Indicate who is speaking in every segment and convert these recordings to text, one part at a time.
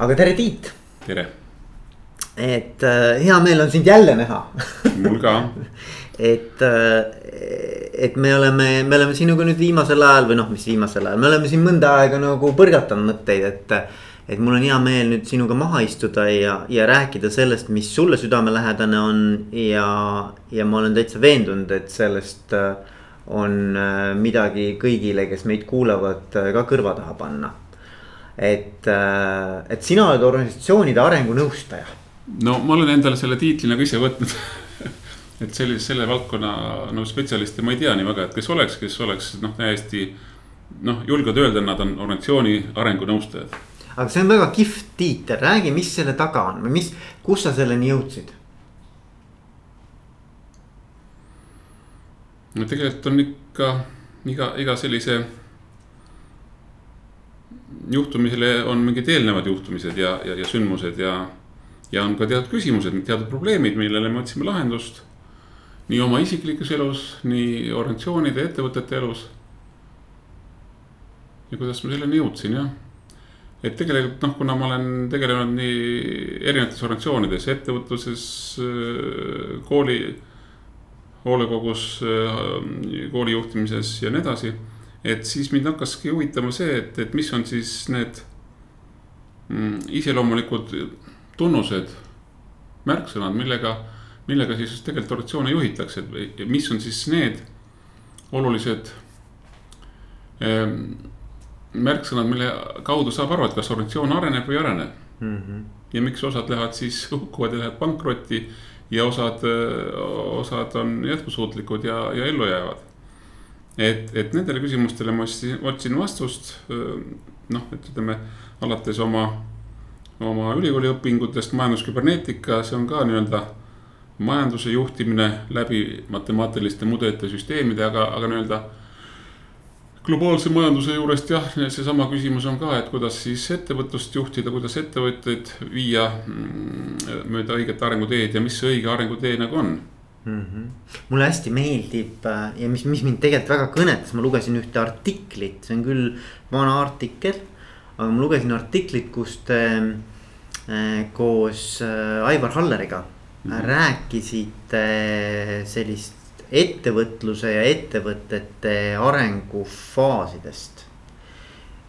Speaker 1: aga tere, Tiit.
Speaker 2: tere.
Speaker 1: et äh, hea meel on sind jälle näha
Speaker 2: mul ka
Speaker 1: et, äh, et me oleme, me oleme sinuga nüüd viimasel ajal või noh, mis viimasel ajal, me oleme siin mõnda aega nagu põrgatanud mõtteid, et. et mul on hea meel nüüd sinuga maha istuda ja, ja rääkida sellest, mis sulle südamelähedane on ja, ja ma olen täitsa veendunud, et sellest äh, on midagi kõigile, kes meid kuulavad, ka kõrva taha panna. Et, et sina oled organisatsioonide arengunõustaja.
Speaker 2: no ma olen endale selle tiitli nagu ise võtnud et sellise, selle valdkonna nagu spetsialiste ma ei tea nii väga, et kes oleks, kes oleks noh, täiesti noh, julgevad öelda, nad on organisatsiooni arengunõustajad.
Speaker 1: aga see on väga kihvt tiitel, räägi, mis selle taga on või mis, kus sa selleni jõudsid?
Speaker 2: no tegelikult on ikka iga, iga sellise juhtumisele on mingid eelnevad juhtumised ja, ja, ja sündmused ja. ja on ka teatud küsimused, teatud probleemid, millele me otsime lahendust nii oma isiklikus elus, nii organisatsioonide, ettevõtete elus. ja kuidas ma selleni jõudsin, jah. et tegelikult noh, kuna ma olen tegelenud nii erinevates organisatsioonides, ettevõtluses, kooli, hoolekogus, kooli juhtimises ja nii edasi. Et siis mind hakkaski huvitama see, et, et mis on siis need mm, iseloomulikud tunnused, märksõnad, millega millega siis tegelikult organisatsioone juhitakse, et mis on siis need olulised ähm, märksõnad, mille kaudu saab aru, et kas organisatsioon areneb või ei arene mm. -hmm. ja miks osad lähevad siis, hukkuvad ja lähevad pankrotti ja osad, osad on jätkusuutlikud ja, ja ellu jäävad. Et, et nendele küsimustele ma otsin vastust, noh, ütleme alates oma, oma ülikooliõpingutest, majandusküberneetika, see on ka nii-öelda majanduse juhtimine läbi matemaatiliste mudelite süsteemide, aga, aga nii-öelda globaalse majanduse juurest jah, seesama küsimus on ka, et kuidas siis ettevõtlust juhtida, kuidas ettevõtteid viia mm, mööda õiget arenguteed ja mis see õige arengutee nagu on
Speaker 1: mm. -hmm. mulle hästi meeldib äh, ja mis, mis mind tegelikult väga kõnetas, ma lugesin ühte artiklit, see on küll vana artikkel. aga ma lugesin artiklit, kus te äh, koos äh, Aivar Halleriga Mhm. rääkisite sellist ettevõtluse ja ettevõtete arengufaasidest.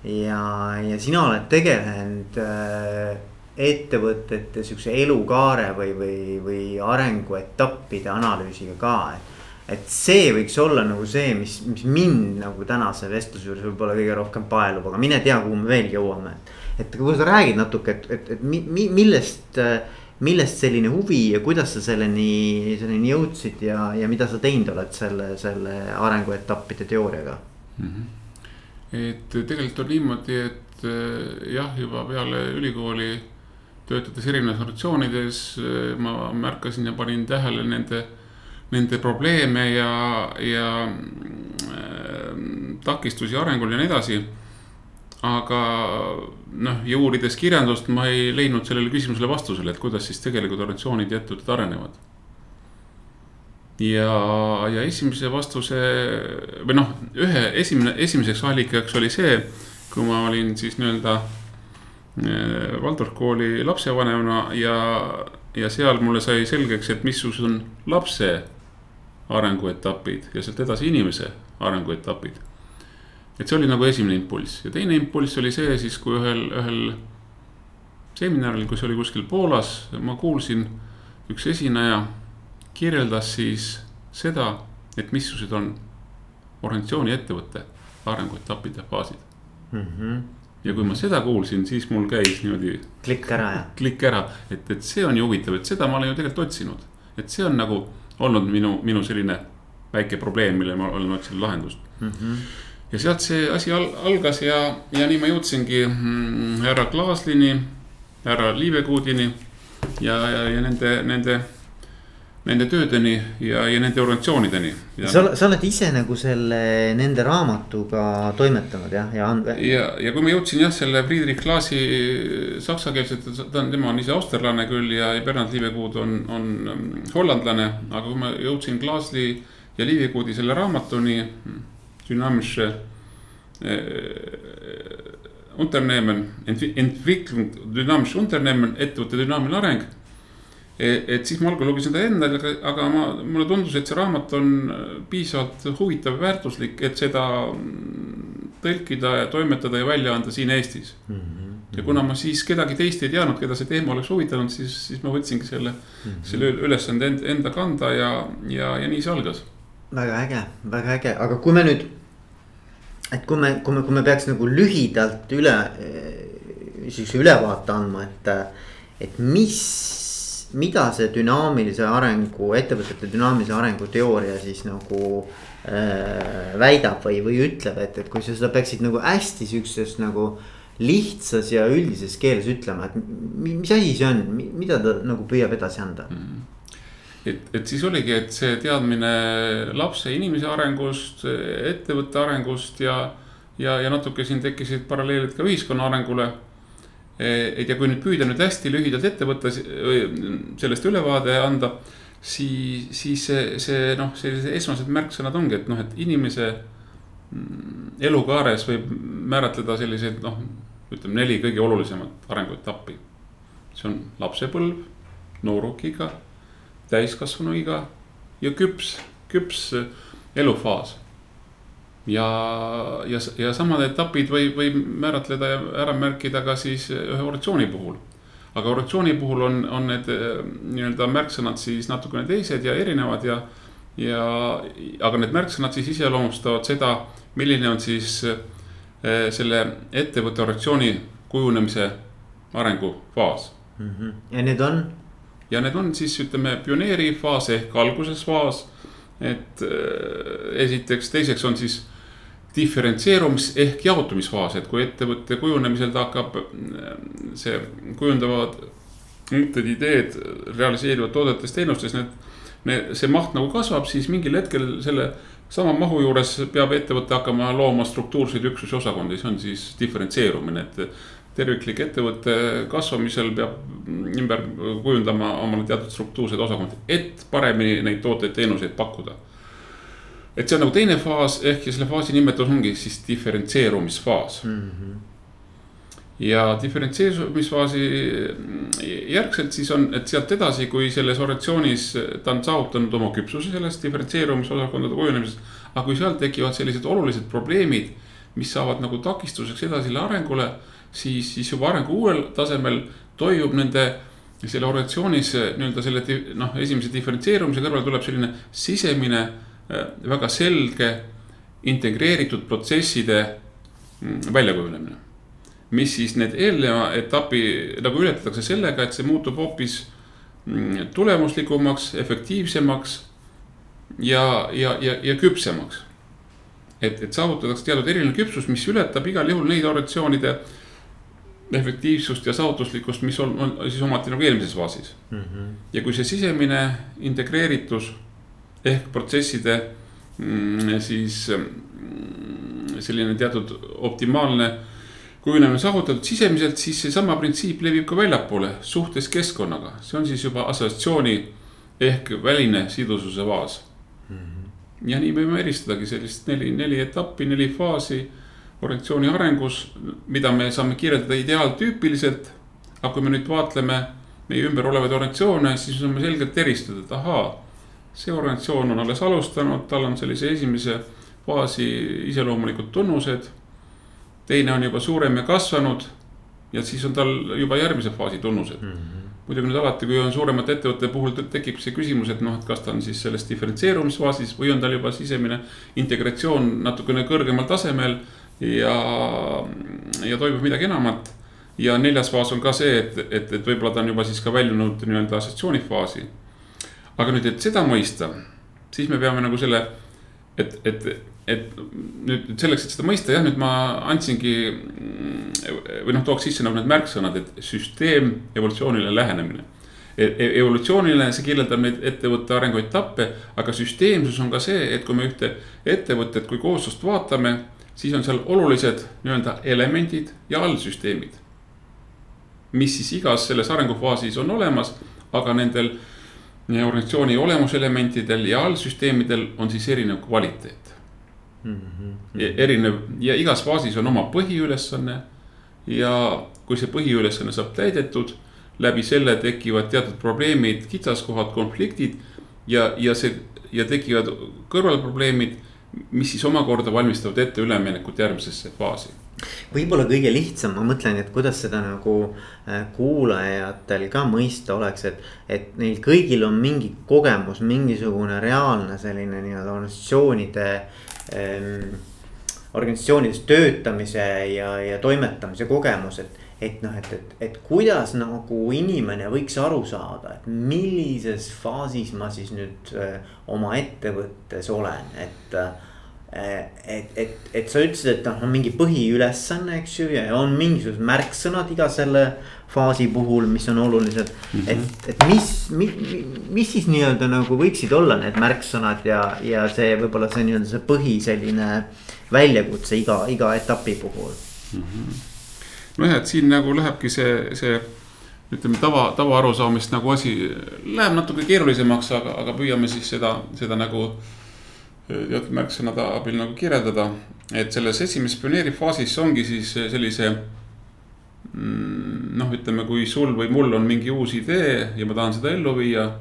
Speaker 1: ja, ja sina oled tegelenud äh, ettevõtete sihukese elukaare või, või, või arenguetappide analüüsiga ka, et. et see võiks olla nagu see, mis, mis mind nagu tänase vestluse juures võib-olla kõige rohkem paelub, aga mine tea, kuhu me veel jõuame. et kui sa räägid natuke, et, et, et mi, mi, millest millest selline huvi ja kuidas sa selleni, selleni jõudsid ja, ja mida sa teinud oled selle, selle arenguetappide teooriaga mm? -hmm.
Speaker 2: et tegelikult on niimoodi, et eh, jah, juba peale ülikooli töötades erinevates organisatsioonides eh, ma märkasin ja panin tähele nende, nende probleeme ja, ja äh, takistusi arengul ja nii edasi aga noh, ja uurides kirjandust, ma ei leidnud sellele küsimusele vastusele, et kuidas siis tegelikult organisatsioonid ja ettevõtted arenevad. ja, ja esimese vastuse või noh, ühe esimene, esimeseks allikaks oli see, kui ma olin siis nii-öelda eh, Waldorf kooli lapsevanemana ja, ja seal mulle sai selgeks, et missugused on lapse arenguetapid ja sealt edasi inimese arenguetapid et see oli nagu esimene impulss ja teine impulss oli see siis, kui ühel, ühel seminaril, kus oli kuskil Poolas, ma kuulsin, üks esineja kirjeldas siis seda, et missugused on organisatsiooni ettevõtte arenguetapid ja faasid mm. -hmm. Ja kui ma seda kuulsin, siis mul käis niimoodi.
Speaker 1: klikk ära ja.
Speaker 2: klikk ära, et, et see on ju huvitav, et seda ma olen ju tegelikult otsinud, et see on nagu olnud minu, minu selline väike probleem, millele ma olen otsinud lahendust mm. -hmm ja sealt see asi al algas ja, ja nii ma jõudsingi mm, härra Klaaslini, härra Liivekuudini ja, ja, ja nende, nende, nende töödeni ja, ja nende organisatsioonideni.
Speaker 1: sa, sa oled ise nagu selle, nende raamatuga toimetanud jah, ja
Speaker 2: and-. ja, ja kui ma jõudsin jah, selle Friedrich Klaasi saksakeelset, ta on, tema on ise austerlane küll ja, ja Bernhard Liivekuud on, on mm, hollandlane, aga kui ma jõudsin Klaasli ja Liivekuudi selle raamatuni dünaamische äh, Unternehmen, Entwicklung, dünaamisch Unternehmen, ettevõtte dünaamiline areng. Et siis ma algul lugesin seda endale, aga ma, mulle tundus, et see raamat on piisavalt huvitav, väärtuslik, et seda tõlkida ja toimetada ja välja anda siin Eestis mm. -hmm. ja kuna ma siis kedagi teist ei teadnud, keda see teema oleks huvitanud, siis, siis ma võtsingi selle mm, -hmm. selle ülesande enda, enda kanda ja, ja, ja nii see algas.
Speaker 1: väga äge, väga äge, aga kui me nüüd et kui me, kui me, kui me peaks nagu lühidalt üle, sihukese ülevaate andma, et, et mis, mida see dünaamilise arengu, ettevõtete dünaamilise arengu teooria siis nagu äh, väidab või, või ütleb, et, et kui sa seda peaksid nagu hästi sihukeses nagu lihtsas ja üldises keeles ütlema, et mis asi see on, mida ta nagu püüab edasi anda mm?
Speaker 2: et, et siis oligi, et see teadmine lapse, inimese arengust, ettevõtte arengust ja, ja, ja natuke siin tekkisid paralleelid ka ühiskonna arengule. Et ja kui nüüd püüda nüüd hästi lühidalt ette võtta, sellest ülevaade anda, siis, siis see, see noh, sellised esmased märksõnad ongi, et noh, et inimese mm, elukaares võib määratleda selliseid noh, ütleme neli kõige olulisemat arenguetappi. see on lapsepõlv, noorukiga täiskasvanuiga ja küps, küps elufaas. Ja, ja, ja samad etapid võib, võib määratleda ja ära märkida ka siis ühe oratsiooni puhul. aga oratsiooni puhul on, on need eh, nii-öelda märksõnad siis natukene teised ja erinevad ja, ja aga need märksõnad siis iseloomustavad seda, milline on siis eh, selle ettevõtte oratsiooni kujunemise arengufaas
Speaker 1: mm. -hmm. ja need on?
Speaker 2: ja need on siis ütleme pioneerifaas ehk algusesfaas. et äh, esiteks, teiseks on siis diferentseerumis ehk jaotumisfaas, et kui ettevõtte kujunemisel ta hakkab äh, see kujundavad mõtted, ideed realiseerivad toodetes, teenustes, need. Need, see maht nagu kasvab, siis mingil hetkel selle sama mahu juures peab ettevõte hakkama looma struktuurseid üksusi, osakondi, see on siis diferentseerumine, et terviklik ettevõtte kasvamisel peab ümber kujundama omale teatud struktuursed osakond, et paremini neid tooteid, teenuseid pakkuda. Et see on nagu teine faas ehk ja selle faasi nimetus ongi siis diferentseerumisfaas mm. -hmm ja diferentseerumisfaasi järgselt siis on, et sealt edasi, kui selles oratsioonis ta on saavutanud oma küpsuse sellest diferentseerumisosakondade kujunemises. aga kui seal tekivad sellised olulised probleemid, mis saavad nagu takistuseks edasile arengule siis, siis juba arengu uuel tasemel toimub nende selle organisatsioonis nii-öelda selle noh, esimese diferentseerumise kõrval tuleb selline sisemine väga selge integreeritud protsesside mm, väljakujunemine. mis siis need eelneva etapi nagu ületatakse sellega, et see muutub hoopis mm, tulemuslikumaks, efektiivsemaks ja, ja, ja, ja küpsemaks. et, et saavutatakse teatud erinev küpsus, mis ületab igal juhul neid organisatsioonide efektiivsust ja saavutuslikkust, mis on, on siis omati nagu eelmises faasis mm. -hmm. ja kui see sisemine integreeritus ehk protsesside mm, siis mm, selline teatud optimaalne kujunemine saavutatud sisemiselt, siis seesama printsiip levib ka väljapoole suhtes keskkonnaga, see on siis juba assotsiatsiooni ehk väline sidususe faas mm. -hmm. ja nii võime eristadagi sellist neli, neli etappi, neli faasi organisatsiooni arengus, mida me saame kirjeldada ideaaltüüpiliselt. aga kui me nüüd vaatleme meie ümber olevaid organisatsioone, siis me saame selgelt eristada, et ahaa, see organisatsioon on alles alustanud, tal on sellise esimese faasi iseloomulikud tunnused. teine on juba suurem ja kasvanud ja siis on tal juba järgmise faasi tunnused mm. -hmm. muidugi nüüd alati, kui on suuremate ettevõtete puhul tekib see küsimus, et noh, et kas ta on siis selles diferentseerumisfaasis või on tal juba sisemine integratsioon natukene kõrgemal tasemel ja, ja toimub midagi enamat. ja neljas faas on ka see, et, et, et võib-olla ta on juba siis ka väljunud nii-öelda assotsiatsioonifaasi. Aga nüüd, et seda mõista, siis me peame nagu selle, et, et, et nüüd selleks, et seda mõista, jah, nüüd ma andsingi või noh, tooks sisse nagu need märksõnad, et süsteem, evolutsiooniline lähenemine e, e evolutsiooniline, see kirjeldab neid ettevõtte arenguetappe, aga süsteemsus on ka see, et kui me ühte ettevõtet kui kooslust vaatame siis on seal olulised nii-öelda elemendid ja allsüsteemid. mis siis igas selles arengufaasis on olemas, aga nendel organisatsiooni olemuselementidel ja allsüsteemidel on siis erinev kvaliteet mm. -hmm. erinev ja igas faasis on oma põhiülesanne, ja kui see põhiülesanne saab täidetud, läbi selle tekivad teatud probleemid, kitsaskohad, konfliktid ja, ja see ja tekivad kõrvalprobleemid, mis siis omakorda valmistavad ette üleminekut järgmisesse faasi
Speaker 1: võib-olla kõige lihtsam, ma mõtlen, et kuidas seda nagu äh, kuulajatel ka mõista oleks, et, et neil kõigil on mingi kogemus, mingisugune reaalne selline nii-öelda organisatsioonide ähm,. organisatsioonides töötamise ja, ja toimetamise kogemus, et, et noh, et, et, et kuidas nagu inimene võiks aru saada, et millises faasis ma siis nüüd äh, oma ettevõttes olen, et äh, et, et, et sa ütlesid, et noh, on mingi põhiülesanne, eks ju, ja on mingisugused märksõnad iga selle faasi puhul, mis on olulised mm. -hmm. et, et mis, mis, mis siis nii-öelda nagu võiksid olla need märksõnad ja, ja see võib-olla see nii-öelda see põhi selline väljakutse iga, iga etapi puhul mm. -hmm.
Speaker 2: nojah, et siin nagu lähebki see, see ütleme tava, tavaarusaamist nagu asi läheb natuke keerulisemaks, aga, aga püüame siis seda, seda nagu teatud märksõnade abil nagu kirjeldada. et selles esimeses pioneerifaasis ongi siis sellise mm, noh, ütleme, kui sul või mul on mingi uus idee ja ma tahan seda ellu viia.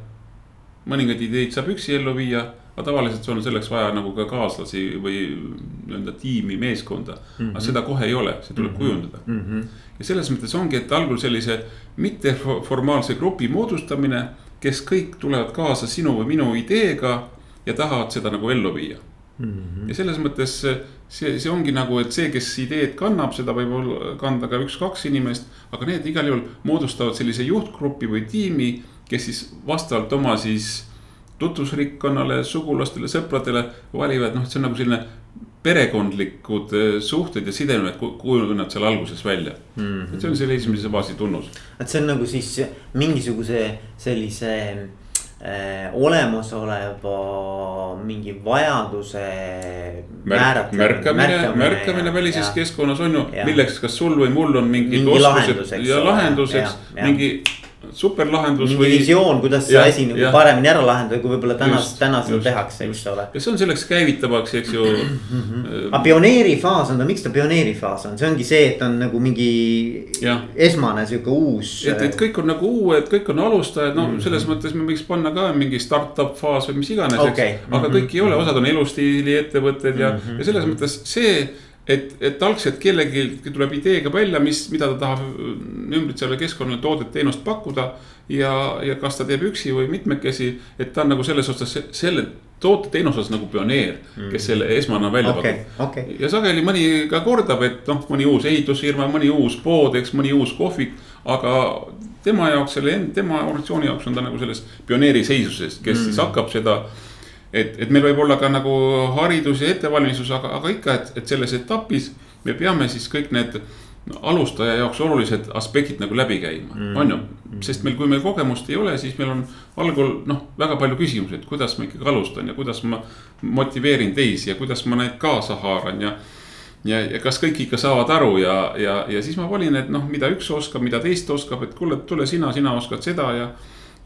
Speaker 2: mõningaid ideid saab üksi ellu viia, aga tavaliselt sul on selleks vaja nagu ka kaaslasi või nii-öelda tiimi, meeskonda mm. -hmm. aga seda kohe ei ole, see tuleb mm -hmm. kujundada mm. -hmm. ja selles mõttes ongi, et algul sellise mitteformaalse grupi moodustamine, kes kõik tulevad kaasa sinu või minu ideega ja tahavad seda nagu ellu viia mm. -hmm. ja selles mõttes see, see ongi nagu, et see, kes ideed kannab, seda võib olla kanda ka üks-kaks inimest. aga need igal juhul moodustavad sellise juhtgrupi või tiimi, kes siis vastavalt oma siis tutvusrikkonnale, sugulastele, sõpradele valivad, noh, et see on nagu selline perekondlikud eh, suhted ja sidemed kujunevad seal alguses välja mm. -hmm. et see on selle esimese faasi tunnus.
Speaker 1: et see on nagu siis mingisuguse sellise olemasoleva mingi vajaduse
Speaker 2: Märk,. märkamine, märkamine välises ja, keskkonnas on ju, milleks, kas sul või mul on mingid mingi oskused ja lahenduseks mingi superlahendus
Speaker 1: või. visioon, kuidas see asi nagu paremini ära lahendada, kui võib-olla tänas, täna seda tehakse, eks ole.
Speaker 2: ja see on selleks käivitavaks, eks ju
Speaker 1: aga pioneerifaas on ta, miks ta pioneerifaas on, see ongi see, et on nagu mingi ja. esmane sihuke uus.
Speaker 2: et, et kõik on nagu uued, kõik on alustajad, noh mm -hmm. selles mõttes me võiks panna ka mingi startup faas või mis iganes okay., eks. aga mm -hmm. kõik ei ole, osad on elustiili ettevõtted ja mm, -hmm. ja selles mõttes see et, et algselt kellelgi tuleb ideega välja, mis, mida ta tahab ümbritsevale keskkonnale toodet, teenust pakkuda. ja, ja kas ta teeb üksi või mitmekesi, et ta on nagu selles osas selle toote teenuse osas nagu pioneer, kes selle esmane välja
Speaker 1: okay, pakub okay..
Speaker 2: ja sageli mõni ka kordab, et noh, mõni uus ehitusfirma, mõni uus pood, eks mõni uus kohvik, aga tema jaoks, selle, tema organisatsiooni jaoks on ta nagu selles pioneeri seisuses, kes mm. siis hakkab seda et, et meil võib olla ka nagu haridus ja ettevalmistus, aga, aga ikka, et, et selles etapis me peame siis kõik need alustaja jaoks olulised aspektid nagu läbi käima mm., on ju. sest meil, kui meil kogemust ei ole, siis meil on algul noh, väga palju küsimusi, et kuidas ma ikkagi alustan ja kuidas ma motiveerin teisi ja kuidas ma neid kaasa haaran ja. ja, ja kas kõik ikka saavad aru ja, ja, ja siis ma valin, et noh, mida üks oskab, mida teist oskab, et kuule, tule sina, sina oskad seda ja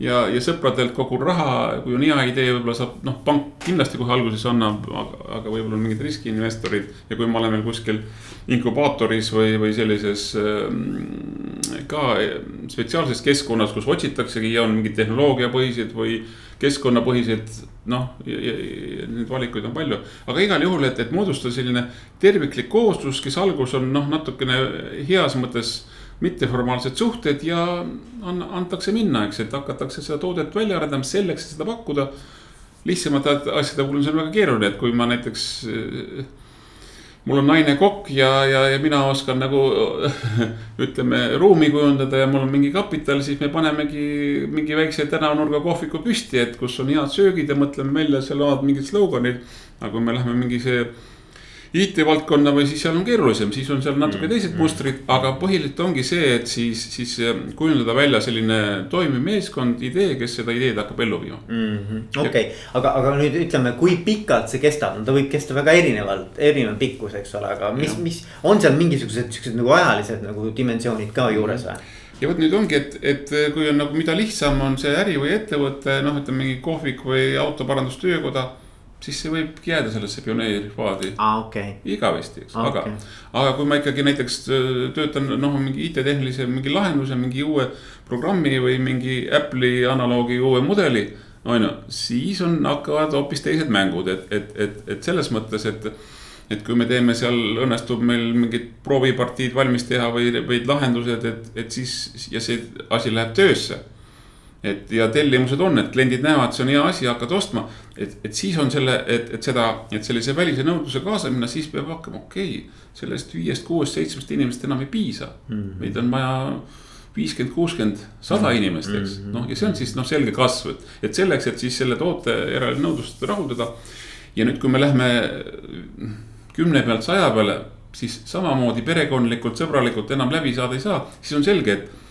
Speaker 2: ja, ja sõpradelt kogun raha, kui on hea idee, võib-olla saab, noh, pank kindlasti kohe alguses annab, aga, võib-olla mingid riskiinvestorid. ja kui ma olen veel kuskil inkubaatoris või, või sellises äh, ka spetsiaalses keskkonnas, kus otsitaksegi ja on mingid tehnoloogiapõhised või keskkonnapõhised, noh, neid valikuid on palju. aga igal juhul, et, et moodustada selline terviklik kooslus, kes alguses on noh, natukene heas mõttes mitteformaalsed suhted ja antakse minna, eks, et hakatakse seda toodet välja arendama selleks, et seda pakkuda. lihtsamate asjade puhul on see väga keeruline, et kui ma näiteks mul on naine kokk ja, ja, ja mina oskan nagu ütleme, ruumi kujundada ja mul on mingi kapital, siis me panemegi mingi väikse tänavanurga kohviku püsti, et kus on head söögid ja mõtleme välja seal omad mingid sloganid. aga kui me läheme mingi see IT-valdkonna või siis seal on keerulisem, siis on seal natuke mm, teised mm. mustrid, aga põhiliselt ongi see, et siis, siis eh, kujundada välja selline toimiv meeskond, idee, kes seda ideed hakkab ellu viima.
Speaker 1: -hmm.. okei. Aga, aga nüüd ütleme, kui pikalt see kestab, no ta võib kesta väga erinevalt, erinev pikkus, eks ole, aga mis, mis on seal mingisugused siuksed nagu ajalised nagu dimensioonid ka juures või?
Speaker 2: ja vot nüüd ongi, et, et kui on nagu, mida lihtsam on see äri või ettevõte, noh, ütleme mingi kohvik või autoparandustöökoda siis see võibki jääda sellesse pioneerifaadi
Speaker 1: aa, okei,
Speaker 2: igavesti, eks,
Speaker 1: Aa,
Speaker 2: aga
Speaker 1: okei.
Speaker 2: aga kui ma ikkagi näiteks öö, töötan noh, mingi IT-tehnilise mingi lahenduse, mingi uue programmi või mingi Apple'i analoogi uue mudeli. on ju, siis on, hakkavad hoopis teised mängud, et, et, et, et selles mõttes, et. et kui me teeme seal, õnnestub meil mingid proovipartiid valmis teha või, või lahendused, et, et siis ja see asi läheb töösse et ja tellimused on, et kliendid näevad, see on hea asi, hakkad ostma. et, et siis on selle, et, et seda, et sellise välise nõudluse kaasa minna, siis peab hakkama, okei okay,. sellest viiest, kuuest, seitsmest inimesest enam ei piisa mm. -hmm. meid on vaja viiskümmend, kuuskümmend, sada inimest, eks. noh, ja see on siis noh, selge kasv, et, et selleks, et siis selle toote järele nõudlust rahuldada. ja nüüd, kui me lähme kümne pealt saja peale, siis samamoodi perekondlikult, sõbralikult enam läbi saada ei saa, siis on selge, et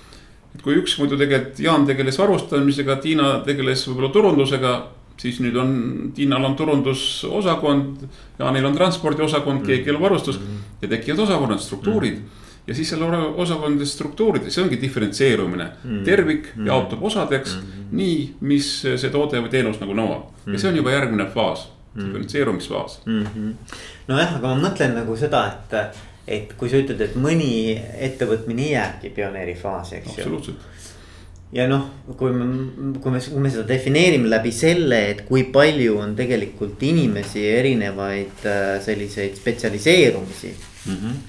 Speaker 2: et kui üks muidu tegelikult, Jaan tegeles varustamisega, Tiina tegeles võib-olla turundusega, siis nüüd on, Tiinal on turundusosakond, Jaanil on transpordiosakond, keegi on varustus ja tekivad osakonnad, struktuurid. ja siis ora- osakondade struktuuride, see ongi diferentseerumine. Mm., tervik jaotub osadeks mm. nii, mis see toode või teenus nagu nõuab. Ja see on juba järgmine faas, diferentseerumisfaas.
Speaker 1: nojah, aga ma mõtlen nagu seda, et, et kui sa ütled, et mõni ettevõtmine jääbki pioneerifaasi, eks ju. ja noh, kui me, kui me, kui me seda defineerime läbi selle, et kui palju on tegelikult inimesi erinevaid äh, selliseid spetsialiseerumisi mm. -hmm.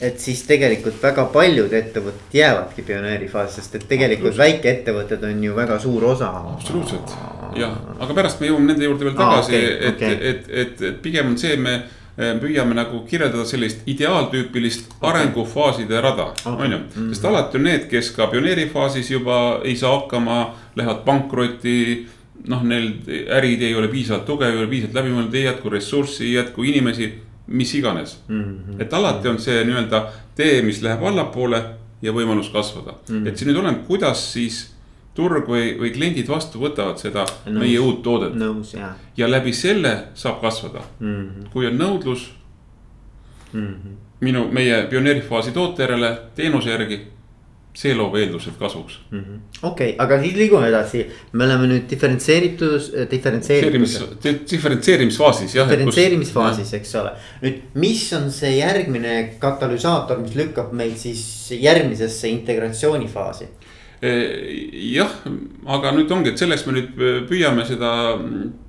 Speaker 1: et siis tegelikult väga paljud ettevõtted jäävadki pioneerifaasi, sest et tegelikult väikeettevõtted on ju väga suur osa.
Speaker 2: absoluutselt jah, aga pärast me jõuame nende juurde veel tagasi
Speaker 1: okei,
Speaker 2: et
Speaker 1: okei.
Speaker 2: et, et, et pigem on see, me püüame nagu kirjeldada sellist ideaaltüüpilist arengufaaside rada, on ju. sest alati on need, kes ka pioneerifaasis juba ei saa hakkama, lähevad pankrotti. noh, neil ärid ei ole piisavalt tugev, ei ole piisavalt läbimõeldud, ei jätku ressurssi, ei jätku inimesi, mis iganes mm. -hmm. et alati on see nii-öelda tee, mis läheb allapoole ja võimalus kasvada mm, -hmm. et see nüüd oleneb, kuidas siis turg või, või kliendid vastu võtavad seda
Speaker 1: Nõus.
Speaker 2: meie uut toodet
Speaker 1: nõus ja
Speaker 2: ja läbi selle saab kasvada
Speaker 1: mm. -hmm.
Speaker 2: kui on nõudlus
Speaker 1: Mm -hmm.
Speaker 2: minu, meie pioneerifaasi toote järele, teenuse järgi, see loob eeldused kasvuks.
Speaker 1: okei, aga siis liigume edasi, me oleme nüüd diferentseeritus, diferentseeritus.
Speaker 2: diferentseerimisfaasis jah.
Speaker 1: diferentseerimisfaasis, eks ole. nüüd, mis on see järgmine katalüsaator, mis lükkab meid siis järgmisesse integratsioonifaasi?
Speaker 2: jah, aga nüüd ongi, et selleks me nüüd püüame seda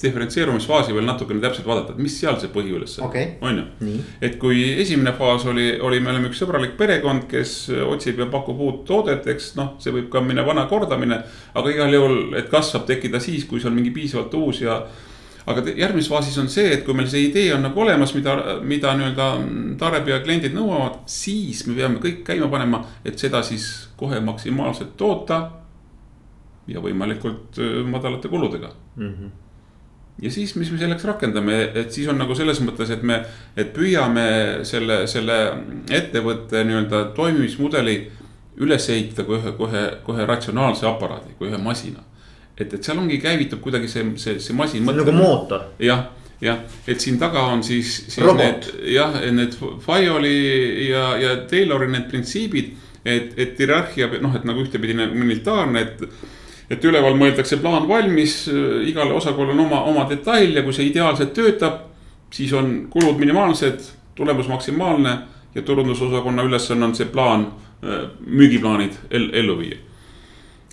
Speaker 2: diferentseerumisfaasi veel natukene täpselt vaadata, et mis seal see põhiülesanne
Speaker 1: Okei.
Speaker 2: on ju. et kui esimene faas oli, oli, me oleme üks sõbralik perekond, kes otsib ja pakub uut toodet, eks noh, see võib ka minna vana kordamine. aga igal juhul, et kasv saab tekkida siis, kui see on mingi piisavalt uus ja. Aga järgmises faasis on see, et kui meil see idee on nagu olemas, mida, mida nii-öelda tarbija ja kliendid nõuavad, siis me peame kõik käima panema, et seda siis kohe maksimaalselt toota. ja võimalikult madalate kuludega ja siis, mis me selleks rakendame, et siis on nagu selles mõttes, et me, et püüame selle, selle ettevõtte nii-öelda toimimismudeli üles ehitada kui ühe, kohe, kohe ratsionaalse aparaadi, kui ühe masina. et, et seal ongi, käivitub kuidagi see, see, see masin.
Speaker 1: nagu mootor.
Speaker 2: jah, jah, et siin taga on siis, siis
Speaker 1: Robot.
Speaker 2: need jah, need Fajoli ja, ja Taylori need printsiibid. et, et hierarhia noh, et nagu ühtepidi militaarne, et. et üleval mõeldakse plaan valmis, igale osakonnal on oma, oma detail ja kui see ideaalselt töötab, siis on kulud minimaalsed, tulemus maksimaalne ja turundusosakonna ülesanne on see plaan, müügiplaanid el, ellu viia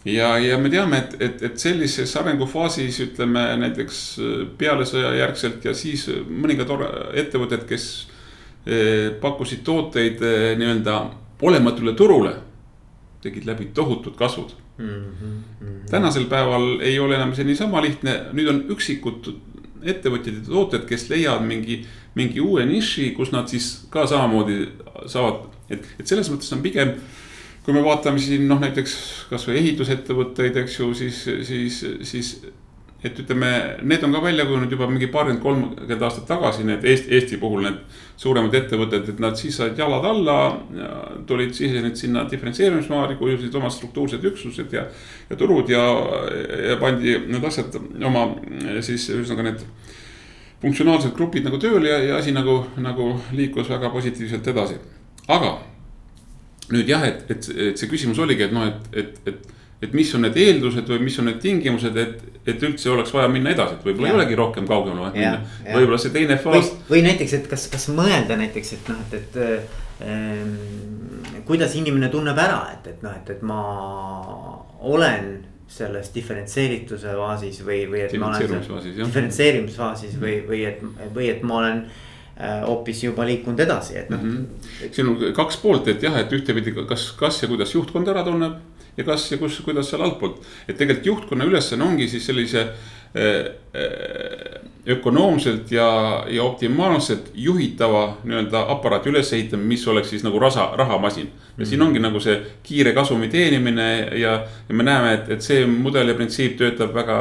Speaker 2: ja, ja me teame, et, et, et sellises arengufaasis ütleme näiteks peale sõja järgselt ja siis mõningad or- ettevõtted, kes eh, pakkusid tooteid nii-öelda olematule turule, tegid läbi tohutud kasvud. tänasel päeval ei ole enam see niisama lihtne, nüüd on üksikud ettevõtjad ja tooted, kes leiavad mingi, mingi uue niši, kus nad siis ka samamoodi saavad, et, et selles mõttes on pigem kui me vaatame siin noh, näiteks kasvõi ehitusettevõtteid, eks ju, siis, siis, siis. et ütleme, need on ka välja kujunenud juba mingi paarkümmend, kolmkümmend aastat tagasi, need Eesti, Eesti puhul need suuremad ettevõtted, et nad siis said jalad alla. tulid, sisenesid sinna diferentseerimismaali, kujunesid omad struktuursed üksused ja, ja turud ja, ja pandi need asjad oma siis ühesõnaga need funktsionaalsed grupid nagu tööle ja, ja asi nagu, nagu liikus väga positiivselt edasi, aga nüüd jah, et, et, et see küsimus oligi, et noh, et, et, et, et mis on need eeldused või mis on need tingimused, et, et üldse oleks vaja minna edasi, et võib-olla ei olegi rohkem kaugemale vaja minna. võib-olla see teine faas.
Speaker 1: või näiteks, et kas, kas mõelda näiteks, et noh, et, et ähm, kuidas inimene tunneb ära, et, et noh, et, et ma olen selles diferentseerituse faasis või, või et ma olen diferentseerimisfaasis või, või et, või et ma olen äh, hoopis juba liikunud edasi, et noh mm
Speaker 2: -hmm.. siin on kaks poolt, et jah, et ühtepidi, kas, kas ja kuidas juhtkond ära tunneb ja kas ja kus, kuidas seal altpoolt. et tegelikult juhtkonna ülesanne ongi siis sellise äh, äh, ökonoomselt ja, ja optimaalselt juhitava nii-öelda aparaati ülesehitamine, mis oleks siis nagu rasa, rahamasin. ja siin ongi nagu see kiire kasumi teenimine ja, ja me näeme, et, et see mudel ja printsiip töötab väga.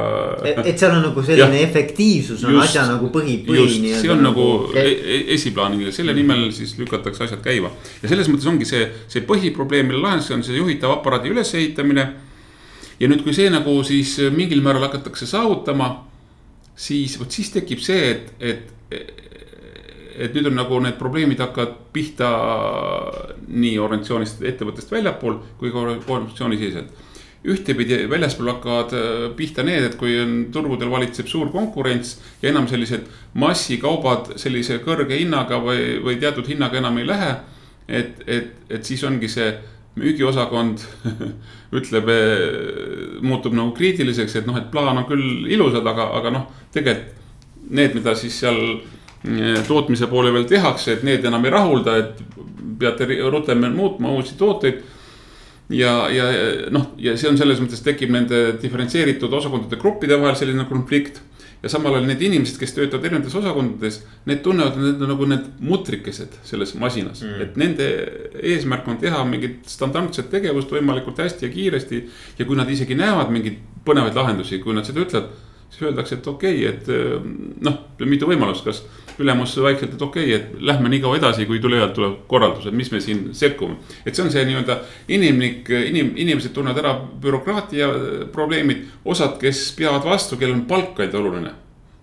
Speaker 1: et seal on nagu selline ja, efektiivsus on just, asja nagu põhi, põhi.
Speaker 2: see on nagu, nagu e-, e esiplaanil ja selle nimel siis lükatakse asjad käima. ja selles mõttes ongi see, see põhiprobleem, mille lahendus on see juhitava aparaadi ülesehitamine. ja nüüd, kui see nagu siis mingil määral hakatakse saavutama siis vot siis tekib see, et, et, et nüüd on nagu need probleemid hakkavad pihta nii organisatsioonist, ettevõttest väljapool kui ka organisatsiooni siseselt. ühtepidi väljaspool hakkavad äh, pihta need, et kui on turgudel valitseb suur konkurents ja enam sellised massikaubad sellise kõrge hinnaga või, või teatud hinnaga enam ei lähe. et, et, et siis ongi see müügiosakond ütleb, eh, muutub nagu kriitiliseks, et noh, et plaan on küll ilusad, aga, aga noh, tegelikult need, mida siis seal eh, tootmise poole peal tehakse, et need enam ei rahulda, et peate rutem muutma uusi tooteid. ja, ja noh, ja see on selles mõttes tekib nende diferentseeritud osakondade gruppide vahel selline konflikt ja samal ajal need inimesed, kes töötavad erinevates osakondades, need tunnevad, et need on nagu need mutrikesed selles masinas mm.. et nende eesmärk on teha mingit standardset tegevust võimalikult hästi ja kiiresti. ja kui nad isegi näevad mingeid põnevaid lahendusi, kui nad seda ütlevad, siis öeldakse, et okei okay,, et noh, mitu võimalust, kas ülemus vaikselt, et okei okay,, et lähme nii kaua edasi, kui tulevad, tuleb korraldused, mis me siin sekkume. et see on see nii-öelda inimlik, inim-, inimesed tunnevad ära bürokraatia probleemid, osad, kes peavad vastu, kellel on palk ainult oluline.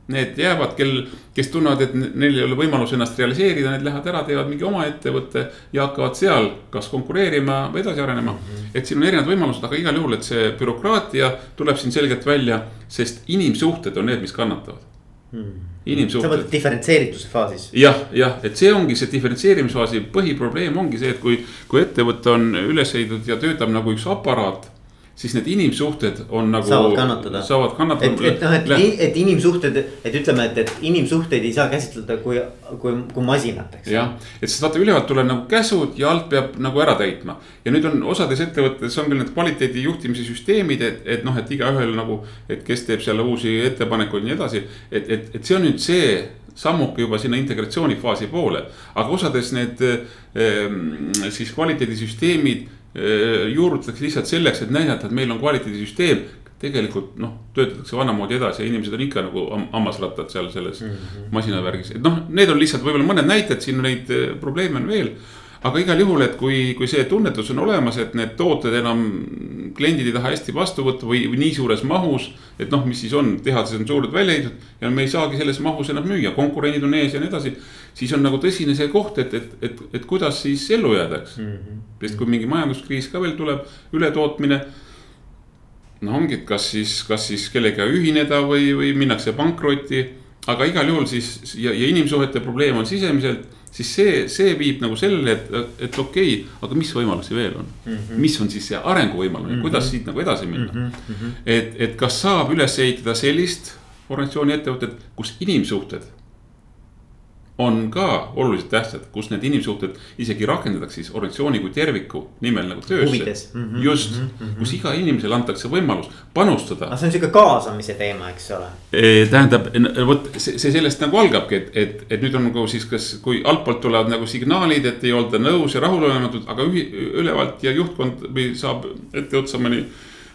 Speaker 2: Need jäävad, kel, kes tunnevad, et neil ei ole võimalus ennast realiseerida, need lähevad ära, teevad mingi oma ettevõtte ja hakkavad seal kas konkureerima või edasi arenema mm. -hmm. et siin on erinevad võimalused, aga igal juhul, et see bürokraatia tuleb siin selgelt välja, sest inimsuhted on need, mis kannatavad
Speaker 1: hmm.. inimsuhted. sa mõtled diferentseerituse faasis?
Speaker 2: jah, jah, et see ongi see diferentseerimisfaasi põhiprobleem ongi see, et kui, kui ettevõte on üles ehitatud ja töötab nagu üks aparaat siis need inimsuhted on nagu.
Speaker 1: saavad kannatada.
Speaker 2: saavad kannatada.
Speaker 1: et, et noh, et, et inimsuhted, et ütleme, et, et inimsuhteid ei saa käsitleda kui, kui, kui masinateks.
Speaker 2: jah, et sest vaata ülevalt tulevad nagu käsud ja alt peab nagu ära täitma. ja nüüd on osades ettevõtetes on küll need kvaliteedi juhtimise süsteemid, et, et noh, et igaühel nagu, et kes teeb seal uusi ettepanekuid ja nii edasi. et, et, et see on nüüd see sammuke juba sinna integratsioonifaasi poole, aga osades need ehm, siis kvaliteedisüsteemid juurutatakse lihtsalt selleks, et näidata, et meil on kvaliteedisüsteem. tegelikult noh, töötatakse vanamoodi edasi ja inimesed on ikka nagu hammasrattad seal selles mm -hmm. masinavärgis, et noh, need on lihtsalt võib-olla mõned näited, siin neid äh, probleeme on veel aga igal juhul, et kui, kui see tunnetus on olemas, et need tooted enam kliendid ei taha hästi vastu võtta või, või nii suures mahus. et noh, mis siis on, tehased on suured välja ehitatud ja me ei saagi selles mahus enam müüa, konkurendid on ees ja nii edasi. siis on nagu tõsine see koht, et, et, et, et kuidas siis ellu jääda, eks mm. -hmm. sest kui mingi majanduskriis ka veel tuleb, ületootmine. no ongi, et kas siis, kas siis kellegagi ühineda või, või minnakse pankrotti. aga igal juhul siis ja, ja inimsuhete probleem on sisemiselt siis see, see viib nagu sellele, et, et okei okay,, aga mis võimalusi veel on mm. -hmm. mis on siis see arenguvõimalus mm, -hmm. kuidas siit nagu edasi minna mm. -hmm. et, et kas saab üles ehitada sellist organisatsiooni ettevõtet, kus inimsuhted on ka oluliselt tähtsad, kus need inimsuhted isegi rakendatakse siis organisatsiooni kui terviku nimel nagu töösse. Mm -hmm, just mm, -hmm. kus iga inimesele antakse võimalus panustada.
Speaker 1: aga see on sihuke kaasamise teema, eks ole.
Speaker 2: E, tähendab, vot see, see sellest nagu algabki, et, et, et nüüd on nagu siis, kas, kui altpoolt tulevad nagu signaalid, et ei olda nõus ja rahulolematud, aga ühi, ülevalt ja juhtkond või saab etteotsa mõni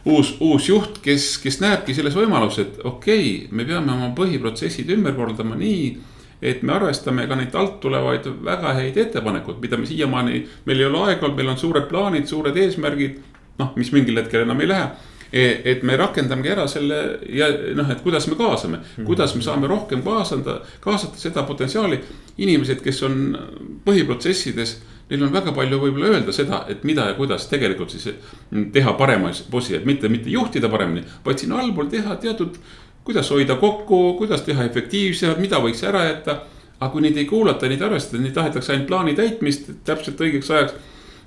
Speaker 2: uus, uus juht, kes, kes näebki selles võimalus, et okei okay,, me peame oma põhiprotsessid ümber korraldama nii et me arvestame ka neid alt tulevaid väga häid ettepanekuid, mida me siiamaani, meil ei ole aega olnud, meil on suured plaanid, suured eesmärgid. noh, mis mingil hetkel enam ei lähe e, et me rakendamegi ära selle ja noh, et kuidas me kaasame, mhm. kuidas me saame rohkem kaasanda, kaasata seda potentsiaali. inimesed, kes on põhiprotsessides, neil on väga palju võib-olla öelda seda, et mida ja kuidas tegelikult siis teha parema bossi, et mitte, mitte juhtida paremini, vaid siin allpool teha teatud. Kuidas hoida kokku, kuidas teha efektiivsemalt, mida võiks ära jätta. aga kui neid ei kuulata, neid arvestada, neid tahetakse ainult plaani täitmist täpselt õigeks ajaks.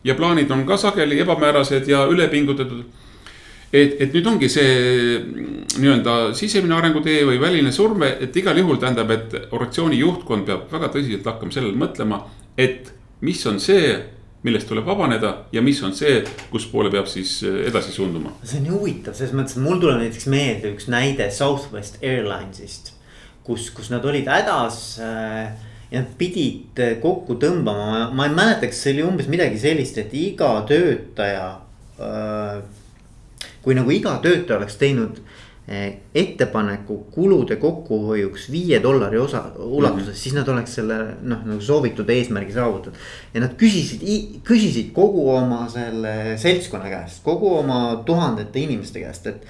Speaker 2: ja plaanid on ka sageli ebamäärased ja ülepingutatud et, et nüüd ongi see nii-öelda sisemine arengutee või väline surve, et igal juhul tähendab, et organisatsiooni juhtkond peab väga tõsiselt hakkama sellele mõtlema, et mis on see, millest tuleb vabaneda ja mis on see, kus poole peab siis edasi suunduma.
Speaker 1: see on nii huvitav, selles mõttes, et mul tuleb näiteks meelde üks näide Southwest Airlines'ist, kus, kus nad olid hädas äh, ja nad pidid kokku tõmbama, ma ei mäleta, kas see oli umbes midagi sellist, et iga töötaja äh, kui nagu iga töötaja oleks teinud eh, ettepaneku kulude kokkuhoiuks viie dollari osa ulatuses mm, -hmm. siis nad oleks selle noh, nagu soovitud eesmärgi saavutanud. ja nad küsisid, küsisid kogu oma selle seltskonna käest, kogu oma tuhandete inimeste käest, et.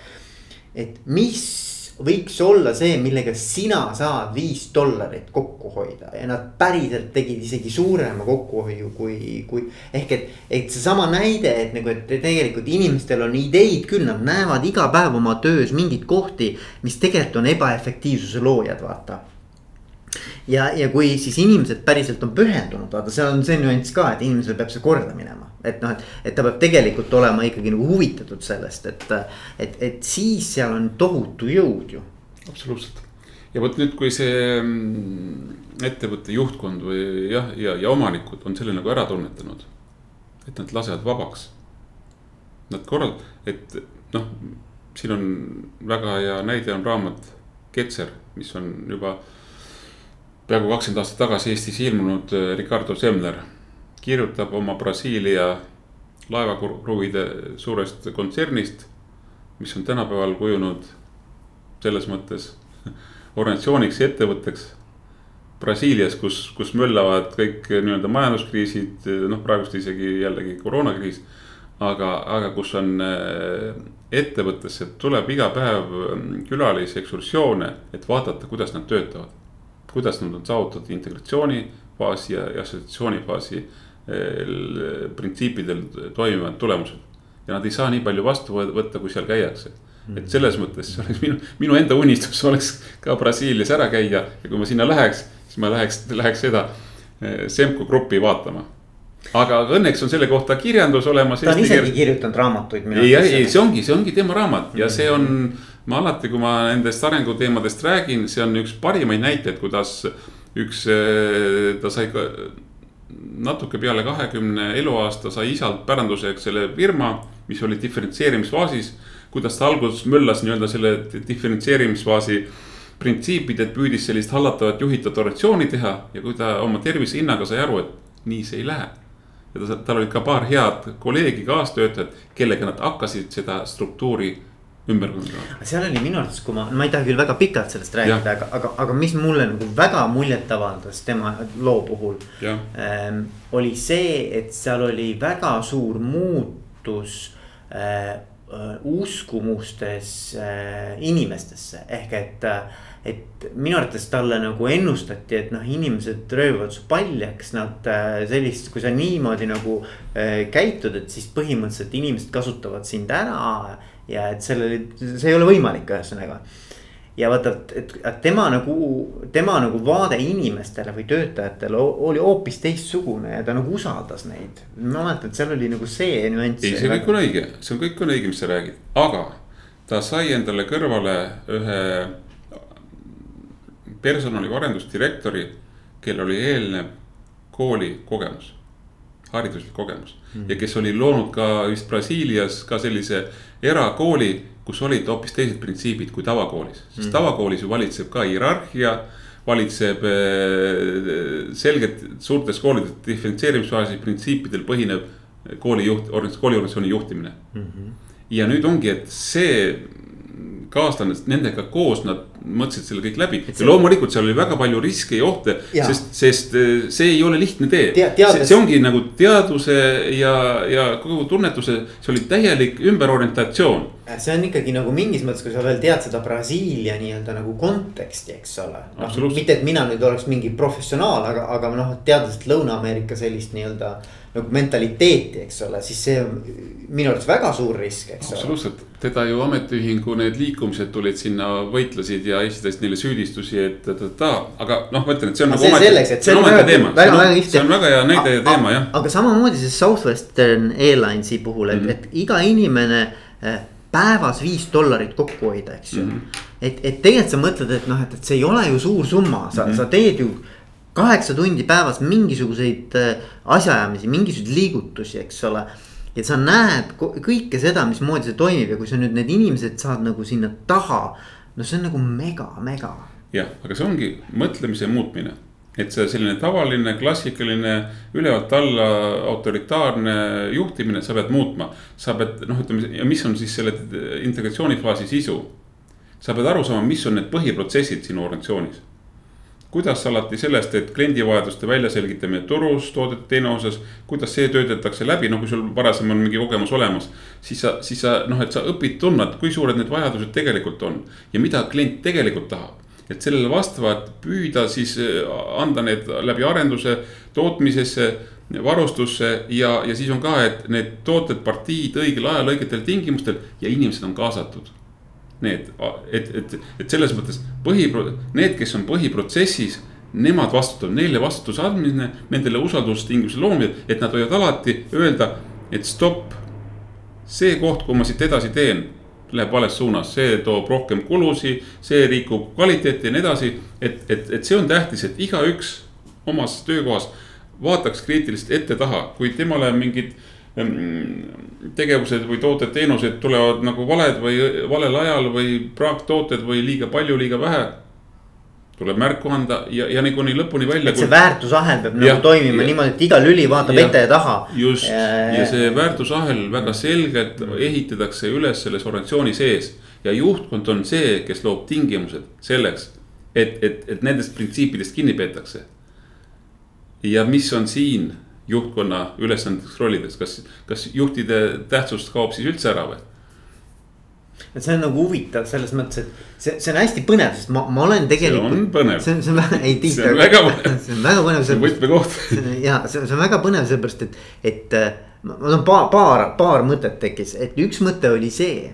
Speaker 1: et mis võiks olla see, millega sina saad viis dollarit kokku hoida ja nad päriselt tegid isegi suurema kokkuhoiu kui, kui. ehk et, et seesama näide, et nagu, et tegelikult inimestel on ideid küll, nad näevad iga päev oma töös mingeid kohti, mis tegelikult on ebaefektiivsuse loojad, vaata ja, ja kui siis inimesed päriselt on pühendunud, vaata, seal on see nüanss ka, et inimesel peab see korda minema. Et noh, et, et ta peab tegelikult olema ikkagi nagu huvitatud sellest, et, et, et siis seal on tohutu jõud ju.
Speaker 2: absoluutselt ja vot nüüd, kui see mm, ettevõtte juhtkond või jah, ja, ja, ja omanikud on selle nagu ära tunnetanud. et nad lasevad vabaks. Nad korrald-, et noh, siin on väga hea näide on raamat Ketser, mis on juba peaaegu kakskümmend aastat tagasi Eestis ilmunud Ricardo Semler kirjutab oma Brasiilia laevakruvide suurest kontsernist, mis on tänapäeval kujunud selles mõttes organisatsiooniks ja ettevõtteks. Brasiilias, kus, kus möllavad kõik nii-öelda majanduskriisid, noh, praegust isegi jällegi koroonakriis. aga, aga kus on äh, ettevõttesse tuleb iga päev mm, külalisi ekskursioone, et vaadata, kuidas nad töötavad kuidas nad on saavutatud integratsioonifaasi ja, assotsiatsioonifaasi printsiipidel toimivad tulemused. ja nad ei saa nii palju vastu võtta, kui seal käiakse. et mm. selles mõttes see oleks minu, minu enda unistus oleks ka Brasiilias ära käia ja kui ma sinna läheks, siis ma läheks, läheks seda eh, Semco Grupi vaatama aga õnneks on selle kohta kirjandus olemas.
Speaker 1: ta on isegi kirjutanud raamatuid.
Speaker 2: ei, ei, see ongi, see ongi tema raamat ja see on, ma alati, kui ma nendest arenguteemadest räägin, see on üks parimaid näiteid, kuidas üks, eh, ta sai ka natuke peale kahekümne eluaasta sai isalt päranduseks selle firma, mis oli diferentseerimisfaasis. kuidas ta alguses möllas nii-öelda selle diferentseerimisfaasi printsiipidelt, püüdis sellist hallatavat juhitavat organisatsiooni teha ja kui ta oma tervise hinnaga sai aru, et nii see ei lähe ja ta, tal olid ka paar head kolleegi, kaastöötajat, kellega nad hakkasid seda struktuuri ümber kujundama.
Speaker 1: seal oli minu arvates, kui ma, ma ei taha küll väga pikalt sellest rääkida, aga, aga, aga mis mulle nagu väga muljet avaldas tema loo puhul. Ähm, oli see, et seal oli väga suur muutus äh, äh uskumustes äh, inimestesse ehk et äh, et minu arvates talle nagu ennustati, et noh, inimesed röövivad su paljaks, nad äh, sellist, kui sa niimoodi nagu äh, käitud, et siis põhimõtteliselt inimesed kasutavad sind ära. Ja et sellel, see ei ole võimalik, ühesõnaga. ja vaata, et, tema nagu, tema nagu vaade inimestele või töötajatele oli hoopis teistsugune ja ta nagu usaldas neid. ma mäletan, et seal oli nagu see nüanss.
Speaker 2: ei, see kõik on õige, see on kõik on õige, mis sa räägid, aga ta sai endale kõrvale ühe personali arendusdirektori, kellel oli eelnev kooli kogemus, hariduslik kogemus mm. -hmm. ja kes oli loonud ka vist Brasiilias ka sellise erakooli, kus olid hoopis teised printsiibid kui tavakoolis, sest mm -hmm. tavakoolis ju valitseb ka hierarhia valitseb äh, selgelt suurtes koolides diferentseerimisfaasi printsiipidel põhinev koolijuht, kooliorganisatsiooni juhtimine mm. -hmm. ja nüüd ongi, et see kaaslane, nendega koos nad mõtlesid selle kõik läbi. ja loomulikult seal oli väga palju riske ja ohte, sest, sest eh, see ei ole lihtne tee Te. See, see ongi nagu teaduse ja, ja kogu tunnetuse, see oli täielik ümberorientatsioon.
Speaker 1: See on ikkagi nagu mingis mõttes, kui sa veel tead seda Brasiilia nii-öelda nagu konteksti, eks ole no,. mitte, et mina nüüd oleks mingi professionaal, aga, aga noh, teades Lõuna-Ameerika sellist nii-öelda nagu mentaliteeti, eks ole, siis see on minu arvates väga suur risk, eks
Speaker 2: ole. absoluutselt, teda ju ametiühingu need liikumised tulid sinna, võitlesid ja esitasid neile süüdistusi, et ta, ta, ta, aga noh, ma ütlen, et see on
Speaker 1: nagu ometi. selleks, et see on väga, väga, väga, väga
Speaker 2: kihvt. see on väga hea näide ja teema jah.
Speaker 1: aga samamoodi see Southwestern Airlinesi puhul, et mm, -hmm. et iga inimene eh, päevas viis dollarit kokku hoida, eks ju mm. -hmm. et, et tegelikult sa mõtled, et noh, et, et see ei ole ju suur summa, sa mm, -hmm. sa teed ju kaheksa tundi päevas mingisuguseid äh, asjaajamisi, mingisuguseid liigutusi, eks ole. ja sa näed kõike seda, mismoodi see toimib ja kui sa nüüd need inimesed saad nagu sinna taha. no see on nagu mega, mega.
Speaker 2: jah, aga see ongi mõtlemise muutmine et see selline tavaline klassikaline ülevalt alla autoritaarne juhtimine, sa pead muutma. sa pead noh, ütleme ja mis on siis selle integratsioonifaasi sisu. sa pead aru saama, mis on need põhiprotsessid sinu organisatsioonis. kuidas alati sellest, et kliendivajaduste väljaselgitamine turus, toodete teine osas, kuidas see töötatakse läbi, no kui sul varasem on mingi kogemus olemas. siis sa, siis sa noh, et sa õpid tundma, et kui suured need vajadused tegelikult on ja mida klient tegelikult tahab et sellele vastavalt püüda siis äh, anda need läbi arenduse tootmisesse, varustusse ja, ja siis on ka, et need tooted, partiid õigel ajal, õigetel tingimustel ja inimesed on kaasatud. Need, et, et, et selles mõttes põhi, need, kes on põhiprotsessis, nemad vastutavad, neile vastutuse andmine, nendele usaldustingimuse loomine, et nad võivad alati öelda, et stopp. see koht, kuhu ma siit edasi teen läheb vales suunas, see toob rohkem kulusid, see rikub kvaliteeti ja nii edasi. et, et, et see on tähtis, et igaüks omas töökohas vaataks kriitiliselt ette-taha, kui temale mingid mm, tegevused või tooted, teenused tulevad nagu valed või valel ajal või praaktooted või liiga palju, liiga vähe tuleb märku anda ja, ja niikuinii lõpuni välja.
Speaker 1: et see väärtusahel peab ja, nagu toimima ja, niimoodi, et iga lüli vaatab ja, ette ja taha.
Speaker 2: just ja, ja see väärtusahel väga selgelt ehitatakse üles selles organisatsiooni sees. ja juhtkond on see, kes loob tingimused selleks, et, et, et nendest printsiipidest kinni peetakse. ja mis on siin juhtkonna ülesandeks rollides, kas, kas juhtide tähtsus kaob siis üldse ära või?
Speaker 1: Et see on nagu huvitav selles mõttes, et see, see on hästi põnev, sest ma, ma olen tegelikult.
Speaker 2: see on põnev.
Speaker 1: see on, see on väga, ei tihti.
Speaker 2: see on väga põnev.
Speaker 1: see on väga põnev.
Speaker 2: see on võtmekoht.
Speaker 1: ja see, see on väga põnev sellepärast, et, et äh, mul on paar, paar, paar mõtet tekkis, et üks mõte oli see.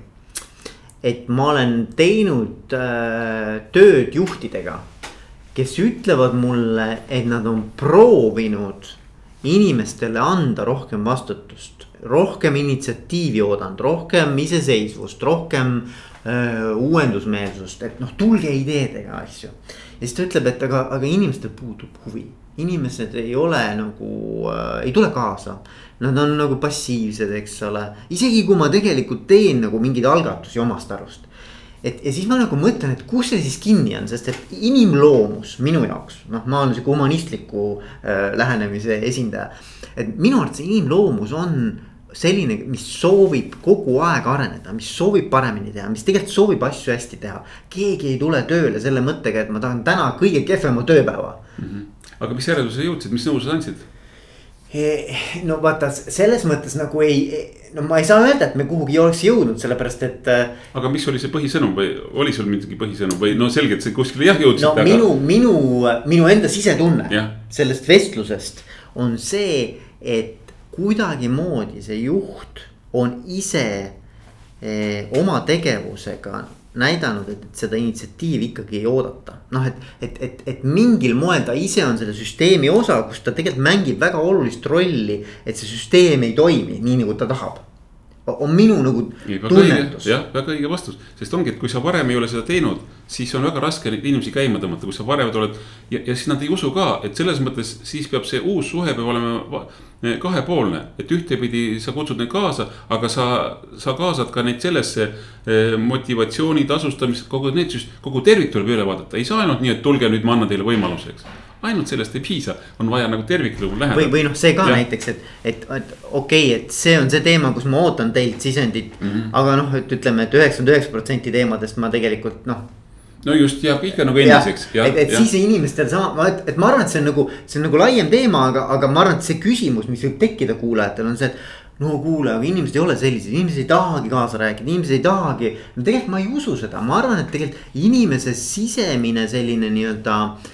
Speaker 1: et ma olen teinud äh, tööd juhtidega, kes ütlevad mulle, et nad on proovinud inimestele anda rohkem vastutust rohkem initsiatiivi oodanud, rohkem iseseisvust, rohkem öö, uuendusmeelsust, et noh, tulge ideedega asju. ja siis ta ütleb, et aga, aga inimestel puudub huvi, inimesed ei ole nagu äh,, ei tule kaasa. Nad on nagu passiivsed, eks ole, isegi kui ma tegelikult teen nagu mingeid algatusi omast arust et ja siis ma nagu mõtlen, et kus see siis kinni on, sest et inimloomus minu jaoks, noh, ma olen sihuke humanistliku äh, lähenemise esindaja. et minu arvates inimloomus on selline, mis soovib kogu aeg areneda, mis soovib paremini teha, mis tegelikult soovib asju hästi teha. keegi ei tule tööle selle mõttega, et ma tahan täna kõige kehvema tööpäeva mm.
Speaker 2: -hmm. aga mis järeldusele jõudsid, mis nõu sa andsid?
Speaker 1: Eh, no vaata, selles mõttes nagu ei, no ma ei saa öelda, et me kuhugi oleks jõudnud, sellepärast et. Äh,
Speaker 2: aga mis oli see põhisõnum või oli sul mingi põhisõnum või no selgelt see kuskile jah jõudsid.
Speaker 1: no aga... minu, minu, minu enda sisetunne ja. sellest vestlusest on see, et kuidagimoodi see juht on ise eh, oma tegevusega näidanud, et seda initsiatiivi ikkagi ei oodata. noh, et, et, et, et mingil moel ta ise on selle süsteemi osa, kus ta tegelikult mängib väga olulist rolli, et see süsteem ei toimi nii, nagu ta tahab on minu nagu tunnetus.
Speaker 2: jah, väga õige vastus, sest ongi, et kui sa varem ei ole seda teinud, siis on väga raske neid inimesi käima tõmmata, kui sa varem oled. ja, ja siis nad ei usu ka, et selles mõttes siis peab see uus suhe peab olema kahepoolne, et ühtepidi sa kutsud neid kaasa, aga sa, sa kaasad ka neid sellesse eh, motivatsiooni tasustamist, kogu need, kogu tervik tuleb üle vaadata, ei saa ainult nii, et tulge nüüd, ma annan teile võimaluse, eks ainult sellest ei piisa, on vaja nagu terviklikku läheneda.
Speaker 1: või, või noh, see ka ja. näiteks, et, et, et okei okay,, et see on see teema, kus ma ootan teilt sisendit mm. -hmm. aga noh, et ütleme et, et üheksakümmend üheksa protsenti teemadest ma tegelikult noh.
Speaker 2: no just jääb ikka nagu endiseks.
Speaker 1: et, et ja. siis inimestel sama, et, et ma arvan, et see on nagu, see on nagu laiem teema, aga, aga ma arvan, et see küsimus, mis võib tekkida kuulajatel on see, et no kuule, aga inimesed ei ole sellised, inimesed ei tahagi kaasa rääkida, inimesed ei tahagi. no tegelikult ma ei usu seda, ma arvan, et tegelikult inimese sisemine selline nii-öelda äh,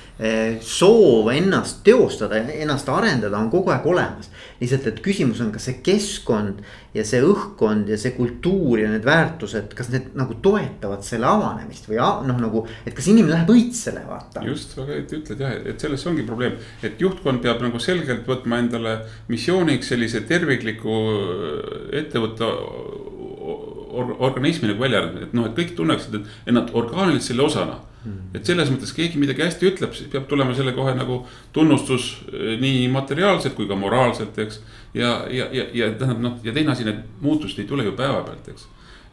Speaker 1: soov ennast teostada, ennast arendada on kogu aeg olemas. lihtsalt, et küsimus on, kas see keskkond ja see õhkkond ja see kultuur ja need väärtused, kas need nagu toetavad selle avanemist või noh, nagu. et kas inimene läheb õitsele, vaata.
Speaker 2: just, väga õieti ütled jah, et selles ongi probleem, et juhtkond peab nagu selgelt võtma endale missiooniks sellise tervikliku ettevõtte or, organismi nagu välja arendada, et noh, et kõik tunneksid, et, nad orgaaniliselt selle osana. Et selles mõttes keegi midagi hästi ütleb, siis peab tulema selle kohe nagu tunnustus eh, nii materiaalselt kui ka moraalselt, eks. ja, ja, ja, ja tähendab noh, ja teine asi, need muutused ei tule ju päevapealt, eks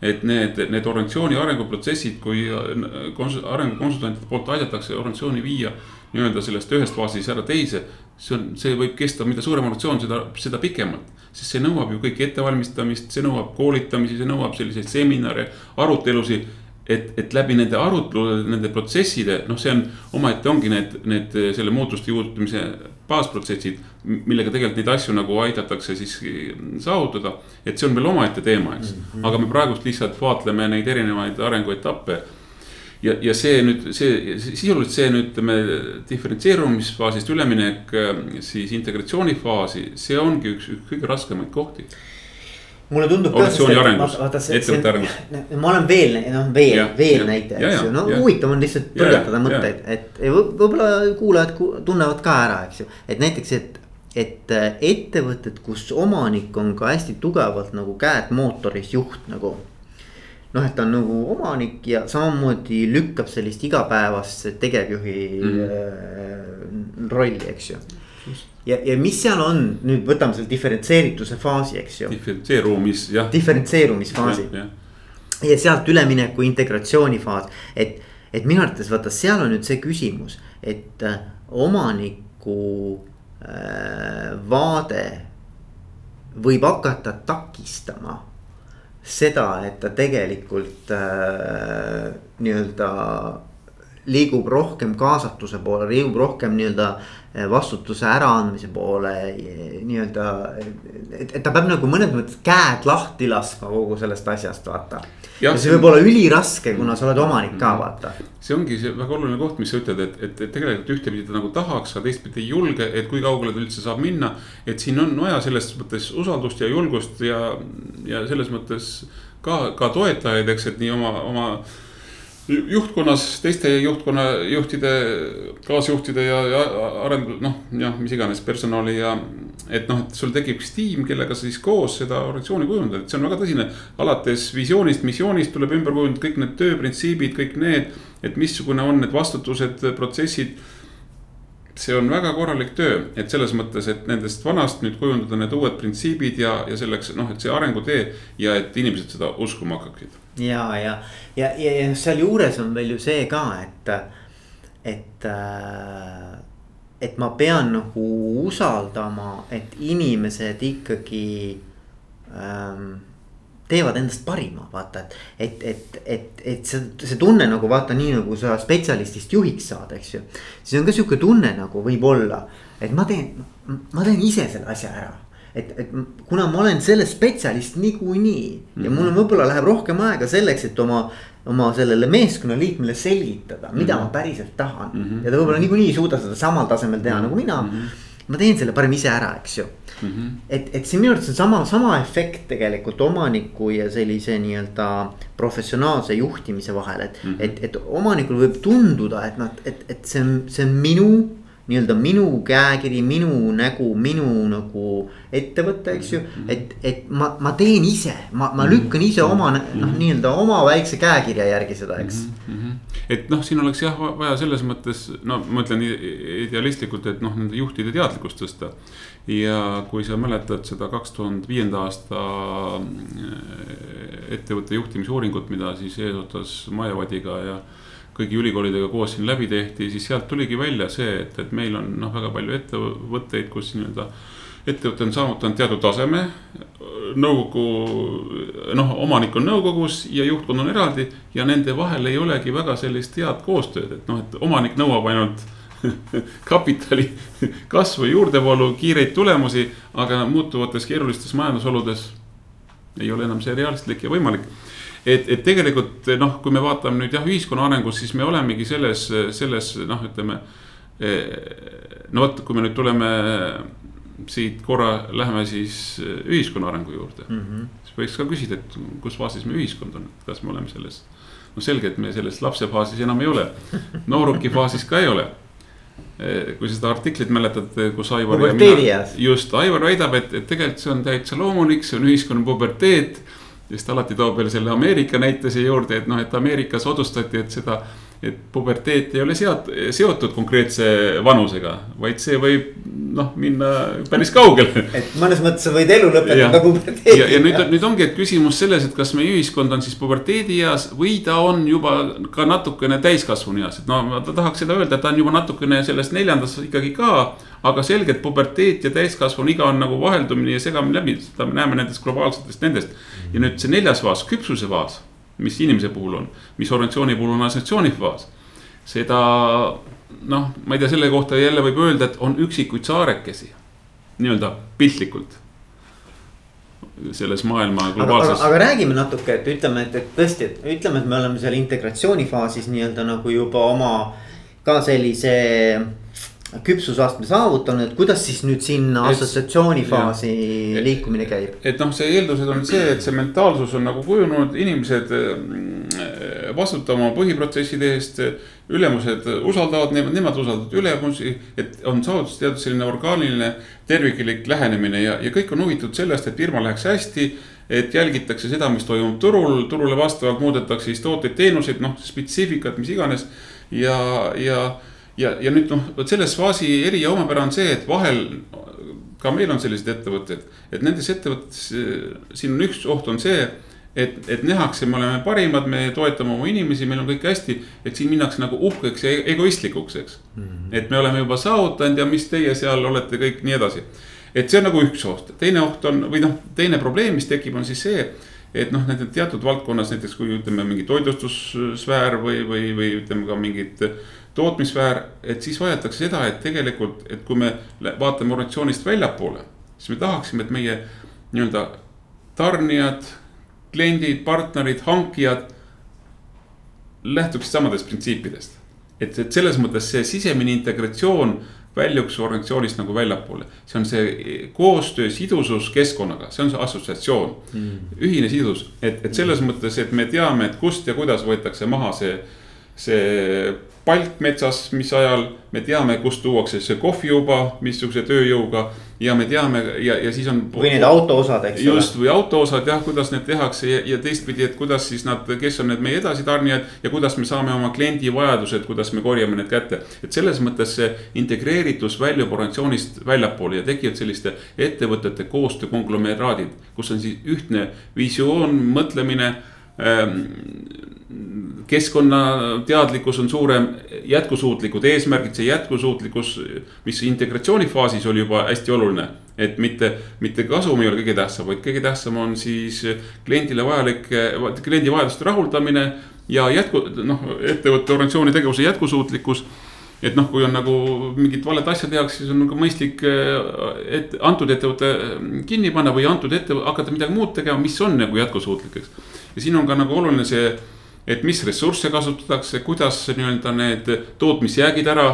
Speaker 2: et need, need organisatsiooni arenguprotsessid, kui äh, arengukonsultantide poolt aidatakse organisatsiooni viia nii-öelda sellest ühest faasist ära teise. see on, see võib kesta, mida suurem organisatsioon, seda, seda pikemalt. sest see nõuab ju kõik ettevalmistamist, see nõuab koolitamisi, see nõuab selliseid seminare, arutelusid et, et läbi nende arutlude, nende protsesside, noh, see on omaette ongi need, need selle muutuste juurutamise baasprotsessid. millega tegelikult neid asju nagu aidatakse siis saavutada, et see on veel omaette teema, eks mm. -hmm. aga me praegust lihtsalt vaatleme neid erinevaid arenguetappe. ja, ja see nüüd, see sisuliselt see nüüd ütleme diferentseerumisfaasist üleminek siis integratsioonifaasi, see ongi üks, üks kõige raskemaid kohti
Speaker 1: mulle tundub
Speaker 2: organisatsiooni arengus, ettevõtte arengus.
Speaker 1: ma olen veel, noh veel, veel näide, eks ju, no huvitav on lihtsalt põrgatada mõtteid, et võib-olla kuulajad tunnevad ka ära, eks ju, et näiteks, et. et äh, ettevõtted, kus omanik on ka hästi tugevalt nagu käed mootoris juht nagu noh, et ta on nagu omanik ja samamoodi lükkab sellist igapäevast tegevjuhi mm. rolli, eks ju ja, ja mis seal on, nüüd võtame selle diferentseerituse faasi, eks ju.
Speaker 2: diferentseerumis, jah.
Speaker 1: diferentseerumisfaasi. Ja, ja. ja sealt ülemineku integratsioonifaas, et, et minu arvates vaata, seal on nüüd see küsimus, et äh, omaniku äh, vaade võib hakata takistama seda, et ta tegelikult äh, nii-öelda liigub rohkem kaasatuse poole, liigub rohkem nii-öelda eh, vastutuse äraandmise poole nii-öelda. et, et ta peab nagu mõnes mõttes käed lahti laskma kogu sellest asjast, vaata. ja see võib olla üliraske, kuna sa oled omanik ka, vaata.
Speaker 2: see ongi see väga oluline koht, mis sa ütled, et, et, et tegelikult ühtepidi ta nagu tahaks, aga teistpidi ei julge, et kui kaugele ta üldse saab minna. et siin on vaja selles mõttes usaldust ja julgust ja, ja selles mõttes ka, ka toetajaid, eks, et nii oma, oma juhtkonnas teiste juhtkonna juhtide, kaasjuhtide ja, ja arendus, noh, jah, mis iganes personali ja. et noh, et sul tekib üks tiim, kellega sa siis koos seda organisatsiooni kujundad, et see on väga tõsine. alates visioonist, missioonist tuleb ümber kujundada kõik need tööprintsiibid, kõik need, et missugune on need vastutused, protsessid see on väga korralik töö, et selles mõttes, et nendest vanast nüüd kujundada need uued printsiibid ja, ja selleks noh, et see arengutee ja et inimesed seda uskuma hakkaksid.
Speaker 1: Ja, ja, ja, ja, ja sealjuures on veel ju see ka, et, et äh, et ma pean nagu usaldama, et inimesed ikkagi ähm, teevad endast parima, vaata, et, et, et, et, et see, see tunne nagu vaata, nii nagu sa spetsialistist juhiks saad, eks ju. siis on ka sihuke tunne nagu võib-olla, et ma teen, ma teen ise selle asja ära et, et kuna ma olen selles spetsialist niikuinii mm -hmm. ja mul on võib-olla läheb rohkem aega selleks, et oma. oma sellele meeskonnaliikmele selgitada, mida mm -hmm. ma päriselt tahan mm -hmm. ja ta võib-olla niikuinii ei suuda seda samal tasemel teha mm -hmm. nagu mina mm. -hmm ma teen selle parem ise ära, eks ju mm. -hmm. et, et see minu arvates on sama, sama efekt tegelikult omaniku ja sellise nii-öelda professionaalse juhtimise vahel, et mm, -hmm. et, et omanikul võib tunduda, et noh, et, et see on, see on minu nii-öelda minu käekiri, minu nägu, minu nagu ettevõte, eks ju. Mhm. et, et ma, ma teen ise, ma, ma lükkan ise oma noh, mhm. nii-öelda oma väikse käekirja järgi seda, eks mm.
Speaker 2: -hmm. et noh, siin oleks jah vaja selles mõttes, no ma ütlen idealistlikult, et noh, nende juhtide teadlikkust tõsta. ja kui sa mäletad seda kaks tuhande viienda aasta äh, ettevõtte juhtimisuuringut, mida siis eesotsas Majavadiga ja kõigi ülikoolidega koos siin läbi tehti, siis sealt tuligi välja see, et, et meil on noh, väga palju ettevõtteid, kus nii-öelda ettevõte on saavutanud teatud taseme. nõukogu, noh, omanik on nõukogus ja juhtkond on eraldi ja nende vahel ei olegi väga sellist head koostööd, et noh, et omanik nõuab ainult kapitali kasvu, juurdevoolu, kiireid tulemusi, aga muutuvates keerulistes majandusoludes ei ole enam see realistlik ja võimalik et, et tegelikult noh, kui me vaatame nüüd jah, ühiskonna arengus, siis me olemegi selles, selles noh, ütleme. no vot, kui me nüüd tuleme siit korra lähme siis ühiskonna arengu juurde mm.
Speaker 1: -hmm.
Speaker 2: siis võiks ka küsida, et kus faasis me ühiskond on, kas me oleme selles. no selge, et me selles lapsefaasis enam ei ole, nooruki faasis ka ei ole kui seda artiklit mäletad, kus Aivar. just, Aivar väidab, et, et tegelikult see on täitsa loomulik, see on ühiskonna puberteet. Ta alati toob veel selle Ameerika näite siia juurde, et noh, et Ameerikas otsustati, et seda et puberteet ei ole seot-, seotud konkreetse vanusega, vaid see võib noh, minna päris kaugele.
Speaker 1: et mõnes mõttes sa võid elu lõpetada
Speaker 2: puberteediga. ja, ja nüüd, nüüd ongi, et küsimus selles, et kas meie ühiskond on siis puberteedieas või ta on juba ka natukene täiskasvanueas, et no ma tahaks seda öelda, et ta on juba natukene selles neljandas ikkagi ka. aga selgelt puberteet ja täiskasvanuiga on nagu vaheldumine ja segamine läbi, seda me näeme nendest globaalsetest nendest. ja nüüd see neljas faas, küpsuse faas mis inimese puhul on, mis organisatsiooni puhul on assotsiatsioonifaas. seda noh, ma ei tea, selle kohta jälle võib öelda, et on üksikuid saarekesi, nii-öelda piltlikult selles maailma globaalses.
Speaker 1: aga räägime natuke, et ütleme, et, et tõesti, et ütleme, et me oleme seal integratsioonifaasis nii-öelda nagu juba oma ka sellise küpsusastme saavutanud, kuidas siis nüüd sinna assotsiatsiooni faasi liikumine käib?
Speaker 2: et noh, see eeldused on see, et see mentaalsus on nagu kujunenud, inimesed mm, vastutama põhiprotsesside eest. ülemused usaldavad, nemad usaldavad ülemusi, et on saavutatud teatud selline orgaaniline terviklik lähenemine ja, ja kõik on huvitatud sellest, et firma läheks hästi et jälgitakse seda, mis toimub turul, turule vastavalt muudetakse siis tooteid, teenuseid, noh, spetsiifikat, mis iganes ja, ja ja, ja nüüd noh, vot selles faasi eri ja omapära on see, et vahel ka meil on sellised ettevõtted, et nendes ettevõtetes, siin on üks oht on see et, et nähakse, me oleme parimad, me toetame oma inimesi, meil on kõik hästi. et siin minnakse nagu uhkeks ja egoistlikuks, eks mm. -hmm. et me oleme juba saavutanud ja mis teie seal olete kõik nii edasi. et see on nagu üks oht, teine oht on või noh, teine probleem, mis tekib, on siis see. et noh, nende teatud valdkonnas näiteks kui ütleme mingi toitlustussfäär või, või, või ütleme ka mingid tootmissfäär, et siis vajatakse seda, et tegelikult, et kui me vaatame organisatsioonist väljapoole, siis me tahaksime, et meie nii-öelda tarnijad, kliendid, partnerid, hankijad lähtuksid samadest printsiipidest. et, et selles mõttes see sisemine integratsioon väljuks organisatsioonist nagu väljapoole. see on see koostöö sidusus keskkonnaga, see on see assotsiatsioon mm., ühine sidus, et, et selles mõttes, et me teame, et kust ja kuidas võetakse maha see, see palk metsas, mis ajal, me teame, kust tuuakse see kohvijuba, missuguse tööjõuga. ja me teame ja, ja siis on.
Speaker 1: või need autoosad, eks
Speaker 2: ole. just, või autoosad jah, kuidas need tehakse ja, ja teistpidi, et kuidas siis nad, kes on need meie edasitarnijad. ja kuidas me saame oma kliendi vajadused, kuidas me korjame need kätte. et selles mõttes see integreeritus väljub organisatsioonist väljapoole ja tekivad selliste ettevõtete koostöö konglomeraadid. kus on siis ühtne visioon, mõtlemine ähm, keskkonnateadlikkus on suurem, jätkusuutlikud eesmärgid, see jätkusuutlikkus, mis integratsioonifaasis oli juba hästi oluline. et mitte, mitte kasum ei ole kõige tähtsam, vaid kõige tähtsam on siis kliendile vajalik, kliendi vajaduste rahuldamine ja jätku, noh, ettevõtte organisatsiooni tegevuse jätkusuutlikkus et noh, kui on nagu mingit valet asja tehakse, siis on nagu mõistlik, et antud ettevõte kinni panna või antud ette hakata midagi muud tegema, mis on nagu jätkusuutlik, eks. ja siin on ka nagu oluline see et mis ressursse kasutatakse, kuidas nii-öelda need tootmisjäägid ära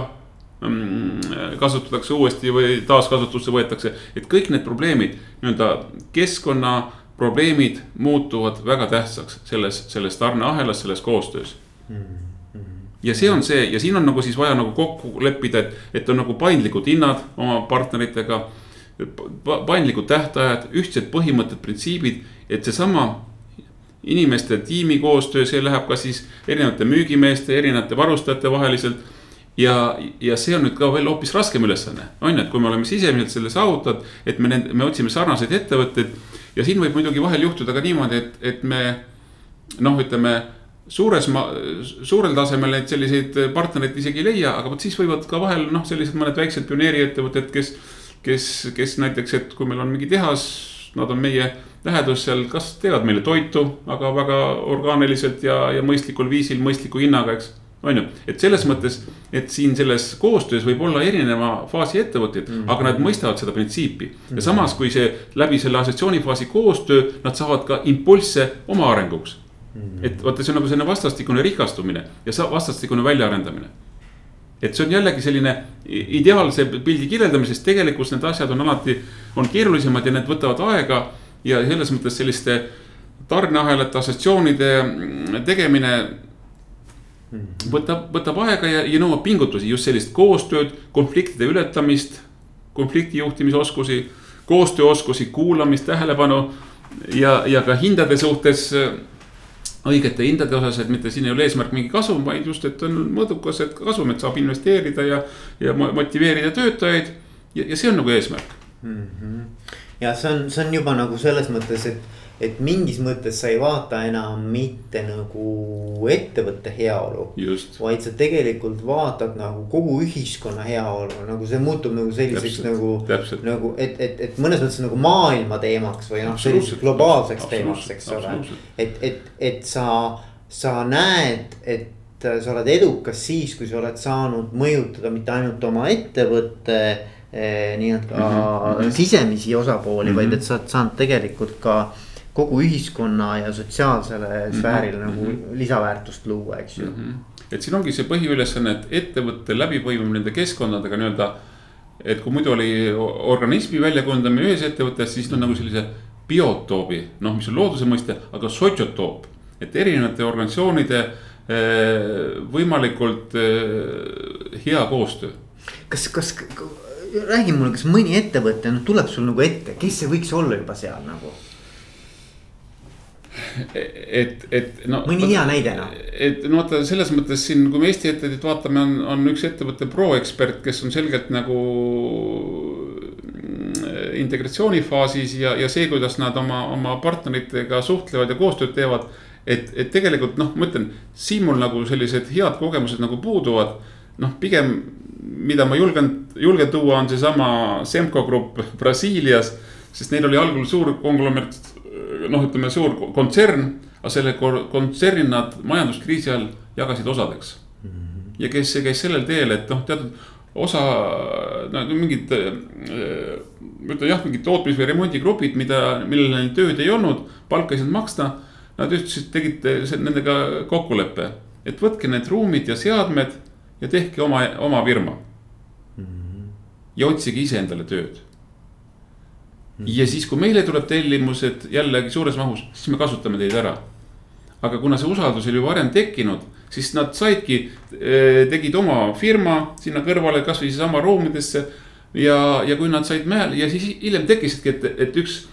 Speaker 2: mm, kasutatakse uuesti või taaskasutusse võetakse, et kõik need probleemid, nii-öelda keskkonna probleemid muutuvad väga tähtsaks selles, selles tarneahelas, selles koostöös ja see on see ja siin on nagu siis vaja nagu kokku leppida, et, et on nagu paindlikud hinnad oma partneritega. paindlikud tähtajad, ühtsed põhimõtted, printsiibid, et seesama inimeste tiimi koostöö, see läheb ka siis erinevate müügimeeste, erinevate varustajate vaheliselt. ja, ja see on nüüd ka veel hoopis raskem ülesanne, on ju, et kui me oleme sisemiselt selle saavutanud, et me need, me otsime sarnaseid ettevõtteid. ja siin võib muidugi vahel juhtuda ka niimoodi, et, et me noh, ütleme suures, suurel tasemel neid selliseid partnereid isegi ei leia, aga vot siis võivad ka vahel noh, sellised mõned väiksed pioneeriettevõtted, kes. kes, kes näiteks, et kui meil on mingi tehas, nad on meie lähedus seal, kas teevad meile toitu, aga väga orgaaniliselt ja, ja mõistlikul viisil, mõistliku hinnaga, eks. on ju, et selles mõttes, et siin selles koostöös võib olla erineva faasi ettevõtteid mm, -hmm. aga nad mõistavad seda printsiipi mm. -hmm. ja samas, kui see läbi selle assotsiatsioonifaasi koostöö, nad saavad ka impulsse oma arenguks mm. -hmm. et vaata, see on nagu selline vastastikune rikastumine ja vastastikune väljaarendamine et see on jällegi selline ideaalse pildi kirjeldamine, sest tegelikkus need asjad on alati, on keerulisemad ja need võtavad aega. Ja selles mõttes selliste tarneahelate assotsiatsioonide tegemine võtab, võtab aega ja, ja nõuab pingutusi, just sellist koostööd, konfliktide ületamist, konflikti juhtimisoskusi, koostööoskusi, kuulamist, tähelepanu ja, ja ka hindade suhtes õigete hindade osas, et mitte siin ei ole eesmärk mingi kasum, vaid just, et on mõõdukas, et kasum, et saab investeerida ja, ja motiveerida töötajaid. ja, ja see on nagu eesmärk mm.
Speaker 1: -hmm. Ja see on, see on juba nagu selles mõttes, et et mingis mõttes sa ei vaata enam mitte nagu ettevõtte heaolu. vaid sa tegelikult vaatad nagu kogu ühiskonna heaolu, nagu see muutub nagu selliseks nagu. nagu, et, et, et mõnes mõttes nagu maailma teemaks või noh, selliseks globaalseks teemaks, eks ole. et, et, et sa, sa näed, et sa oled edukas siis, kui sa oled saanud mõjutada mitte ainult oma ettevõtte nii-öelda mm -hmm. sisemisi osapooli mm, -hmm. vaid et sa oled saanud tegelikult ka kogu ühiskonna ja sotsiaalsele mm -hmm. sfäärile nagu mm -hmm. lisaväärtust luua, eks ju mm.
Speaker 2: -hmm. et siin ongi see põhiülesanne, et ettevõtte läbipõimimine nende keskkondadega nii-öelda. et kui muidu oli organismi väljakujundamine ühes ettevõttes, siis on nagu sellise biotoobi, noh, mis on looduse mõiste, aga sotsiotoop. et erinevate organisatsioonide eh, võimalikult eh, hea koostöö.
Speaker 1: kas, kas, räägi mulle, kas mõni ettevõte, noh, tuleb sul nagu ette, kes see võiks olla juba seal nagu?
Speaker 2: et, et no.
Speaker 1: mõni hea näide noh.
Speaker 2: et no vaata selles mõttes siin, kui me Eesti ettevõtteid vaatame, on, on üks ettevõte ProExpert, kes on selgelt nagu mm, integratsioonifaasis ja, ja see, kuidas nad oma, oma partneritega suhtlevad ja koostööd teevad. et, et tegelikult noh, ma ütlen, siin mul nagu sellised head kogemused nagu puuduvad. noh, pigem, mida ma julgen, julgen tuua, on seesama Semco Grupp Brasiilias. sest neil oli algul suur konglomeraat noh, ütleme suur kontsern, aga selle kontserni nad majanduskriisi ajal jagasid osadeks mm. -hmm. ja kes käis sellel teel, et noh, teatud osa, no mingid, ütleme jah, mingid tootmis- või remondigrupid, mida, millel neil tööd ei olnud, palka ei saanud maksta. Nad ütlesid, tegid nendega kokkuleppe, et võtke need ruumid ja seadmed ja tehke oma, oma firma mm. -hmm. ja otsige ise endale tööd ja siis, kui meile tuleb tellimused jällegi suures mahus, siis me kasutame teid ära. aga kuna see usaldus oli juba varem tekkinud, siis nad saidki, eh, tegid oma firma sinna kõrvale, kasvõi seesama ruumidesse. ja, ja kui nad said mäel ja siis hiljem tekkisidki, et, et üks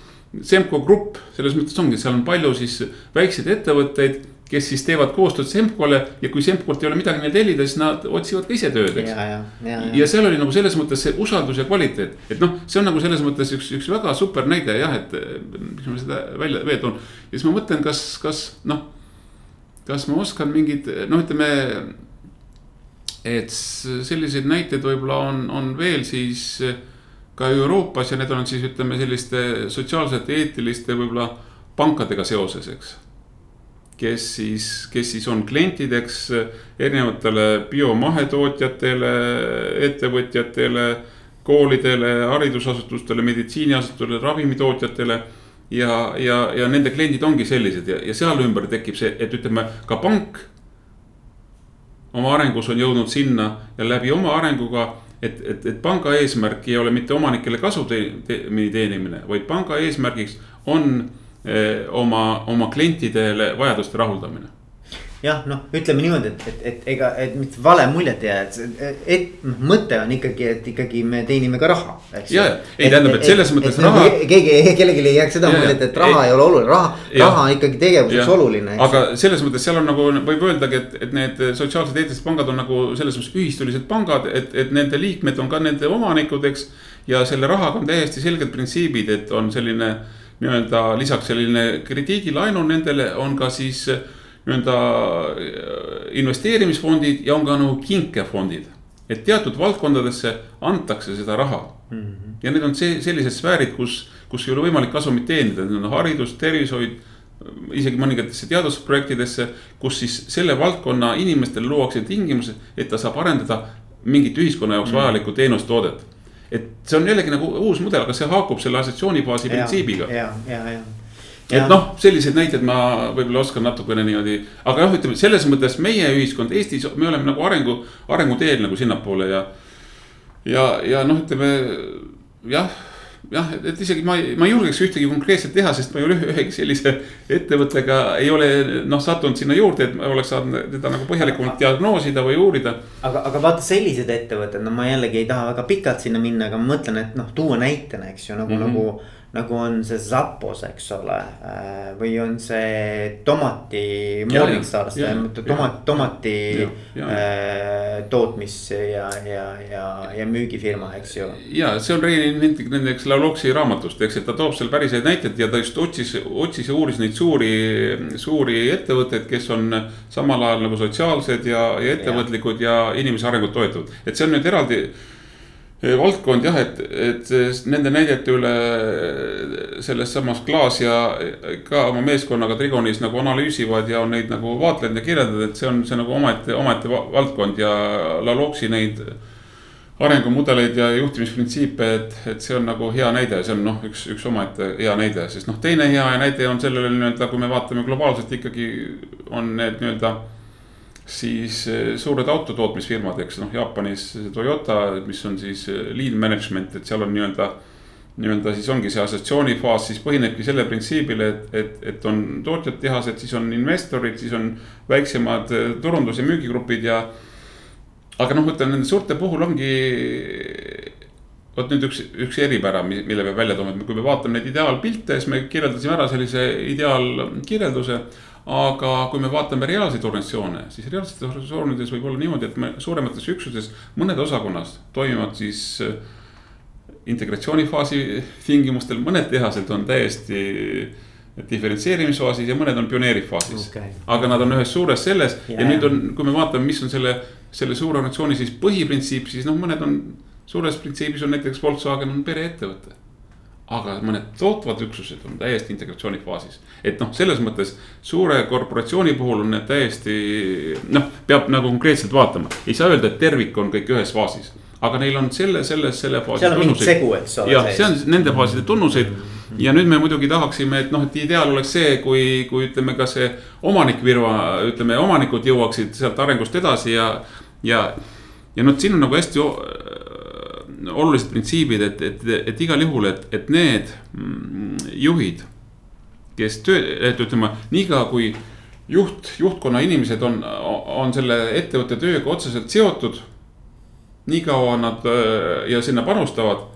Speaker 2: Semco Grupp, selles mõttes ongi, seal on palju siis väikseid ettevõtteid kes siis teevad koostööd Semcole ja kui Semcolt ei ole midagi neil tellida, siis nad otsivad ka ise tööd, eks.
Speaker 1: Ja, ja, ja,
Speaker 2: seal oli nagu selles mõttes see usaldus ja kvaliteet, et noh, see on nagu selles mõttes üks, üks väga super näide jah, et miks ma seda välja veel toon. ja siis ma mõtlen, kas, kas noh, kas ma oskan mingeid noh, ütleme. et selliseid näiteid võib-olla on, on veel siis ka Euroopas ja need on siis ütleme selliste sotsiaalsete, eetiliste võib-olla pankadega seoses, eks kes siis, kes siis on klientideks erinevatele biomahetootjatele, ettevõtjatele, koolidele, haridusasutustele, meditsiiniasutustele, ravimitootjatele. ja, ja, ja nende kliendid ongi sellised ja, ja seal ümber tekib see, et ütleme ka pank. oma arengus on jõudnud sinna ja läbi oma arenguga, et, et, et panga eesmärk ei ole mitte omanikele kasu teenimine, vaid panga eesmärgiks on Eh, oma, oma klientidele vajaduste rahuldamine
Speaker 1: jah, noh, ütleme niimoodi, et, et, et ega, et mitte vale muljet ei jää, et, et mõte on ikkagi, et ikkagi me teenime ka raha.
Speaker 2: ja, ja, ei tähendab, et selles et, mõttes et,
Speaker 1: raha. keegi, kellelgi ei jääks seda muljet, et raha ei, ei ole oluline, raha, raha on ikkagi tegevuseks oluline.
Speaker 2: aga selles mõttes seal on nagu võib öeldagi, et, et need sotsiaalsed eetilised pangad on nagu selles mõttes ühistulised pangad, et, et nende liikmed on ka nende omanikud, eks. ja selle rahaga on täiesti selged printsiibid, et on selline nii-öelda lisaks selline krediidilaenu nendele on ka siis nii-öelda äh, investeerimisfondid ja on ka nagu kinkefondid. et teatud valdkondadesse antakse seda raha mm. -hmm. ja need on see sellised sfäärid, kus, kus ei ole võimalik kasumit teenida, need on haridus, tervishoid isegi mõningatesse teadusprojektidesse, kus siis selle valdkonna inimestele luuakse tingimused, et ta saab arendada mingit ühiskonna jaoks mhm. vajalikku teenust, toodet et see on jällegi nagu uus mudel, aga see haakub selle assotsiatsioonifaasi printsiibiga.
Speaker 1: ja, ja, ja,
Speaker 2: et noh, selliseid näiteid ma võib-olla oskan natukene niimoodi, aga jah, ütleme selles mõttes meie ühiskond Eestis, me oleme nagu arengu, arenguteel nagu sinnapoole ja. ja, ja noh, ütleme jah jah, et isegi ma ei, ma ei julgeks ühtegi konkreetset teha, sest ma ei ole ühegi sellise ettevõttega ei ole noh, sattunud sinna juurde, et ma oleks saanud teda nagu põhjalikumalt diagnoosida või uurida.
Speaker 1: aga, aga vaata sellised ettevõtted, no ma jällegi ei taha väga pikalt sinna minna, aga ma mõtlen, et noh, tuua näitena, eks ju, nagu mm, -hmm. nagu nagu on see Zappos, eks ole, äh, või on see tomati Morningstar, tomat, tomati. Äh, tootmis ja, ja, ja, ja müügifirma, eks ju.
Speaker 2: ja see on Rein näiteks Lauloksi raamatust, eks, et ta toob seal päris häid näiteid ja ta just otsis, otsis ja uuris neid suuri, suuri ettevõtteid, kes on samal ajal nagu sotsiaalsed ja, ja ettevõtlikud ja, ja inimese arengut toetavad, et see on nüüd eraldi valdkond jah, et, et nende näidete üle selles samas Klaas ja ka oma meeskonnaga Trigonis nagu analüüsivad ja on neid nagu vaatlenud ja kirjeldanud, et see on see nagu omaette, omaette valdkond ja Laloksi neid arengumudeleid ja juhtimisprintsiipe, et, et see on nagu hea näide, see on noh, üks, üks omaette hea näide, sest noh, teine hea näide on sellele nii-öelda, kui me vaatame globaalselt ikkagi on need nii-öelda siis eh, suured autotootmisfirmad, eks noh, Jaapanis Toyota, mis on siis eh, lean management, et seal on nii-öelda. nii-öelda siis ongi see assotsiatsiooni faas, siis põhinebki selle printsiibile, et, et, et on tootjad, tehased, siis on investorid, siis on väiksemad eh, turundus- ja müügigrupid ja. aga noh, ma ütlen nende suurte puhul ongi vot nüüd üks, üks eripära, mille peab välja tooma, et kui me vaatame neid ideaalpilte, siis me kirjeldasime ära sellise ideaalkirjelduse aga kui me vaatame reaalseid organisatsioone, siis reaalsetes organisatsioonides võib olla niimoodi, et me suuremates üksuses mõned osakonnad toimivad siis äh, integratsioonifaasi tingimustel, mõned tehased on täiesti diferentseerimisfaasis ja mõned on pioneerifaasis okay.. aga nad on ühes suures selles yeah. ja nüüd on, kui me vaatame, mis on selle, selle suure organisatsiooni siis põhiprintsiip, siis noh, mõned on. suures printsiibis on näiteks Volkswagen on pereettevõte aga mõned tootvad üksused on täiesti integratsioonifaasis. et noh, selles mõttes suure korporatsiooni puhul on need täiesti noh, peab nagu konkreetselt vaatama, ei saa öelda, et tervik on kõik ühes faasis. aga neil on selle, selles, selle faasi.
Speaker 1: ole.
Speaker 2: jah, see on nende faaside tunnuseid ja nüüd me muidugi tahaksime, et noh, et ideaal oleks see, kui, kui ütleme, ka see omanikvirva, ütleme, omanikud jõuaksid sealt arengust edasi ja, ja. ja noh, siin on nagu hästi olulised printsiibid, et, et, et igal juhul, et, et need mm, juhid, kes töö, et ütleme, niikaua kui juht, juhtkonna inimesed on, on selle ettevõtte tööga otseselt seotud. niikaua nad ja sinna panustavad,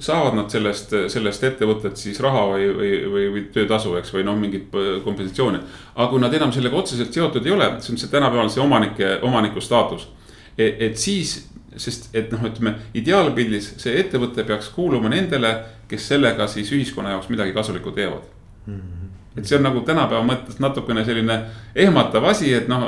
Speaker 2: saavad nad sellest, sellest ettevõtet siis raha või, või, või, või töötasu, eks, või noh, mingit kompensatsiooni. aga kui nad enam sellega otseselt seotud ei ole, see on see tänapäeval see omanike, omaniku staatus. et, et siis sest et noh, ütleme ideaalpildis see ettevõte peaks kuuluma nendele, kes sellega siis ühiskonna jaoks midagi kasulikku teevad mm. -hmm. et see on nagu tänapäeva mõttes natukene selline ehmatav asi, et noh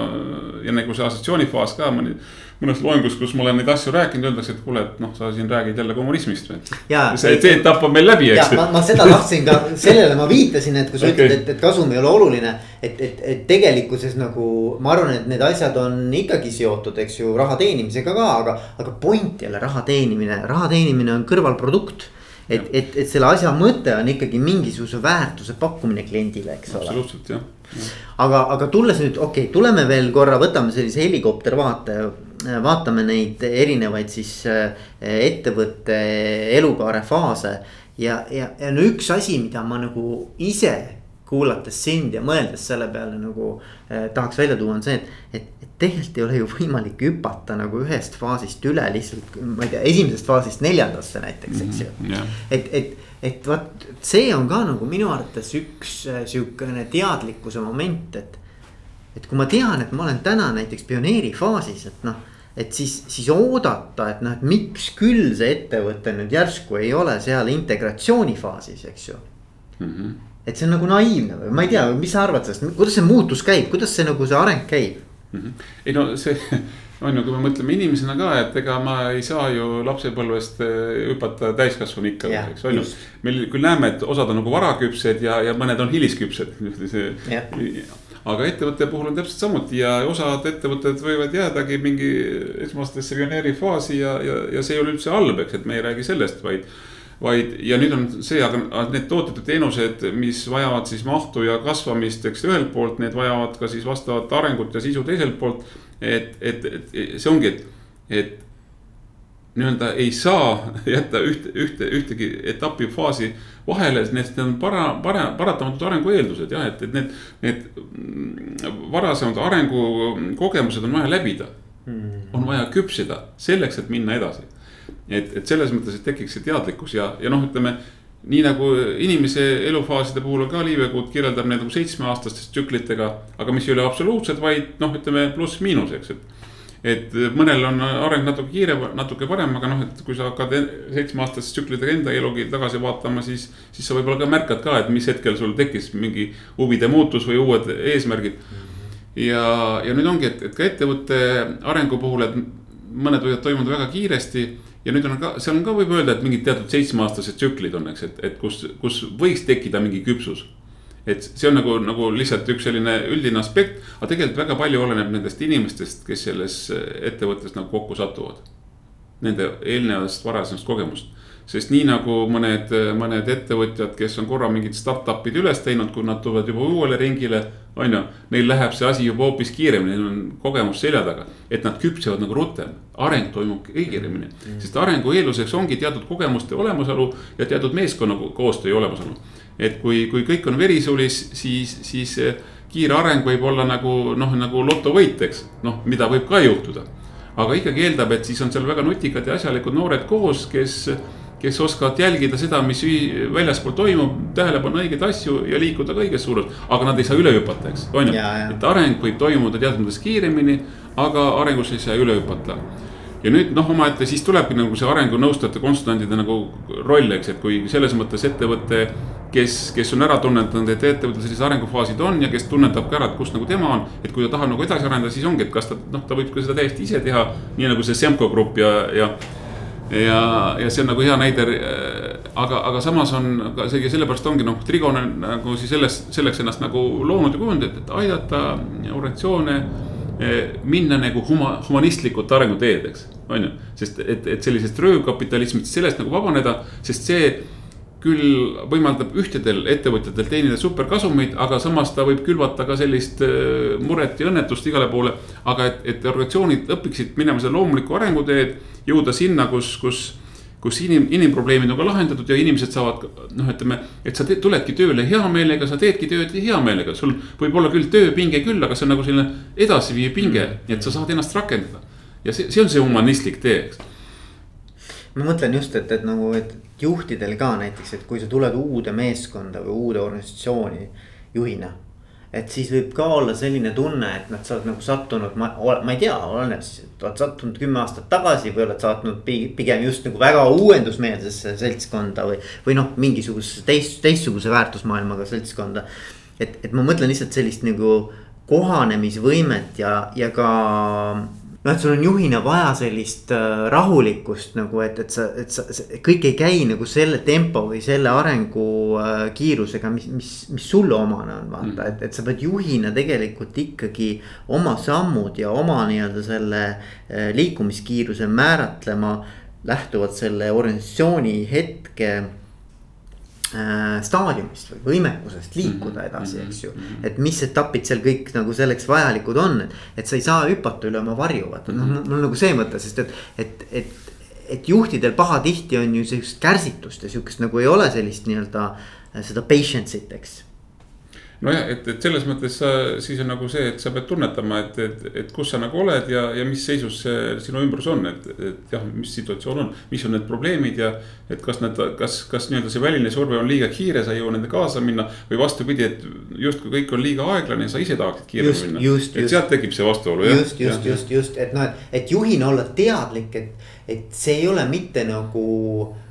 Speaker 2: ja nagu see assotsiatsioonifaas ka mõni mõnes loengus, kus ma olen neid asju rääkinud, öeldakse, et kuule, et noh, sa siin räägid jälle kommunismist või. see, see etapp on meil läbi, eks.
Speaker 1: ma, ma seda tahtsin ka, sellele ma viitasin, et kui sa okay. ütled, et, et kasum ei ole oluline. et, et, et tegelikkuses nagu ma arvan, et need asjad on ikkagi seotud, eks ju, raha teenimisega ka, aga, aga point ei ole raha teenimine, raha teenimine on kõrvalprodukt et, et, et selle asja mõte on ikkagi mingisuguse väärtuse pakkumine kliendile, eks
Speaker 2: ole. absoluutselt jah ja..
Speaker 1: aga, aga tulles nüüd, okei okay,, tuleme veel korra, võtame sellise helikoptervaate vaatame neid erinevaid siis äh, ettevõtte elukaare faase. ja, ja, ja no üks asi, mida ma nagu ise kuulates sind ja mõeldes selle peale nagu eh, tahaks välja tuua, on see, et, et, et tegelikult ei ole ju võimalik hüpata nagu ühest faasist üle lihtsalt, ma ei tea, esimesest faasist neljandasse näiteks, eks ju mm. -hmm, et, et, et vot see on ka nagu minu arvates üks äh, sihukene teadlikkuse moment, et. Et kui ma tean, et ma olen täna näiteks pioneeri faasis, et noh et siis, siis oodata, et noh, et miks küll see ettevõte nüüd järsku ei ole seal integratsioonifaasis, eks ju mm. -hmm. et see on nagu naiivne või ma ei tea, mis sa arvad sellest, kuidas see muutus käib, kuidas see nagu see areng käib
Speaker 2: mm? -hmm. ei no see on ju, kui me mõtleme inimesena ka, et ega ma ei saa ju lapsepõlvest eh, hüpata täiskasvanu ikka, eks on ju. meil küll näeme, et osad on nagu varaküpsed ja, ja mõned on hilisküpsed. aga ettevõtte puhul on täpselt samuti ja osad ettevõtted võivad jäädagi mingi esmastesse pioneerifaasi ja, ja, ja see ei ole üldse halb, eks, et me ei räägi sellest, vaid vaid ja nüüd on see, aga need tooted ja teenused, mis vajavad siis mahtu ja kasvamist, eks ühelt poolt, need vajavad ka siis vastavat arengut ja sisu teiselt poolt. et, et, et see ongi, et, et nii-öelda ei saa jätta ühte, ühte, ühtegi etapi faasi vahele, need, need on para-, para-, paratamatud arengu eeldused jah, et, et need, need varasemad arengukogemused on vaja läbida mm.. on vaja küpsida selleks, et minna edasi. et, et selles mõttes, et tekiks see teadlikkus ja, ja noh, ütleme nii nagu inimese elufaaside puhul on ka Liivekuud kirjeldab need nagu seitsmeaastastest tsüklitega, aga mis ei ole absoluutsed, vaid noh, ütleme pluss-miinus, eks, et et mõnel on areng natuke kiire, natuke parem, aga noh, et kui sa hakkad seitsmeaastase tsüklidega enda elugi tagasi vaatama, siis. siis sa võib-olla ka märkad ka, et mis hetkel sul tekkis mingi huvide muutus või uued eesmärgid. ja, ja nüüd ongi, et, et ka ettevõtte arengu puhul, et mõned võivad toimuda väga kiiresti. ja nüüd on ka, seal on ka võib öelda, et mingid teatud seitsmeaastased tsüklid on, eks, et, et kus, kus võiks tekkida mingi küpsus et see on nagu, nagu lihtsalt üks selline üldine aspekt, aga tegelikult väga palju oleneb nendest inimestest, kes selles ettevõttes nagu kokku satuvad. Nende eelnevast varasemast kogemust sest nii nagu mõned, mõned ettevõtjad, kes on korra mingid startup'id üles teinud, kui nad tulevad juba uuele ringile. on ju, neil läheb see asi juba hoopis kiiremini, neil on kogemus selja taga, et nad küpsevad nagu rutem. areng toimub kiiremini mm., sest arengu eelduseks ongi teatud kogemuste olemasolu ja teatud meeskonna koostöö olemasolu et kui, kui kõik on verisulis, siis, siis kiire areng võib olla nagu noh, nagu lotovõit, eks, noh, mida võib ka juhtuda. aga ikkagi eeldab, et siis on seal väga nutikad ja asjalikud noored koos, kes, kes oskavad jälgida seda, mis väljaspool toimub, tähele panna õigeid asju ja liikuda ka õiges suunas. aga nad ei saa üle hüpata, eks, on ju, et areng võib toimuda teatud mõttes kiiremini, aga arengus ei saa üle hüpata ja nüüd noh, omaette siis tulebki nagu see arengunõustajate, konsultantide nagu roll, eks, et kui selles mõttes ettevõte. Kes, kes on ära tunnetanud, et ettevõttel sellised arengufaasid on ja kes tunnetab ka ära, et kus nagu tema on. et kui ta tahab nagu edasi arendada, siis ongi, et kas ta noh, ta võib ka seda täiesti ise teha, nii nagu see Semco Grupp ja, ja. ja, ja see on nagu hea näide aga, aga samas on ka see, sellepärast ongi noh, Trigon on nagu siis selles, selleks ennast nagu loonud ja kujundanud, et, aidata organisatsioone Eh, minna nagu huma-, humanistlikult arenguteed, eks, on ju. sest et, et sellisest röövkapitalismist, sellest nagu vabaneda, sest see küll võimaldab ühtedel ettevõtjatel teenida superkasumeid, aga samas ta võib külvata ka sellist eh, muret ja õnnetust igale poole. aga et, et organisatsioonid õpiksid minema seda loomulikku arenguteed, jõuda sinna, kus, kus kus inim, inimprobleemid on ka lahendatud ja inimesed saavad noh, ütleme, et sa teed, tuledki tööle hea meelega, sa teedki tööd hea meelega, sul võib olla küll tööpinge küll, aga see on nagu selline edasiviiv pinge, nii et sa saad ennast rakendada. ja see, see on see humanistlik tee, eks.
Speaker 1: ma mõtlen just, et, et nagu, et juhtidel ka näiteks, et kui sa tuled uude meeskonda või uude organisatsiooni juhina et siis võib ka olla selline tunne, et nad sa oled nagu sattunud, ma, ma ei tea, oleneb siis, et oled sattunud kümme aastat tagasi või oled sattunud pigem just nagu väga uuendusmeelsesse seltskonda või, või noh, mingisugusesse teist, teistsuguse väärtusmaailmaga seltskonda. et, et ma mõtlen lihtsalt sellist nagu kohanemisvõimet ja, ja ka noh, et sul on juhina vaja sellist äh, rahulikkust nagu, et, et sa, et sa, kõik ei käi nagu selle tempo või selle arengu äh, kiirusega, mis, mis, mis sulle omane on, vaata mm., et, et sa pead juhina tegelikult ikkagi oma sammud ja oma nii-öelda selle äh, liikumiskiiruse määratlema lähtuvalt selle organisatsiooni hetke staadiumist või võimekusest liikuda mhm, edasi, eks ju. Mhm. et mis etapid seal kõik nagu selleks vajalikud on, et, sa ei saa hüpata üle oma varju, vaata noh, mhm. mul nagu see mõte, sest et, et, et. et juhtidel pahatihti on ju sihukest kärsitust ja sihukest nagu ei ole sellist nii-öelda seda patience'it, eks
Speaker 2: nojah, et, et selles mõttes sa, siis on nagu see, et sa pead tunnetama, et, et, et kus sa nagu oled ja, ja mis seisus see sinu ümbrus on, et, et jah, mis situatsioon on. mis on need probleemid ja, et kas need, kas, kas nii-öelda see väline surve on liiga kiire, sa ei jõua nende kaasa minna. või vastupidi, et justkui kõik on liiga aeglane ja sa ise tahaksid kiiremini minna. et sealt tekib see vastuolu.
Speaker 1: just, just, just, just, et noh, et, et juhina olla teadlik, et, et see ei ole mitte nagu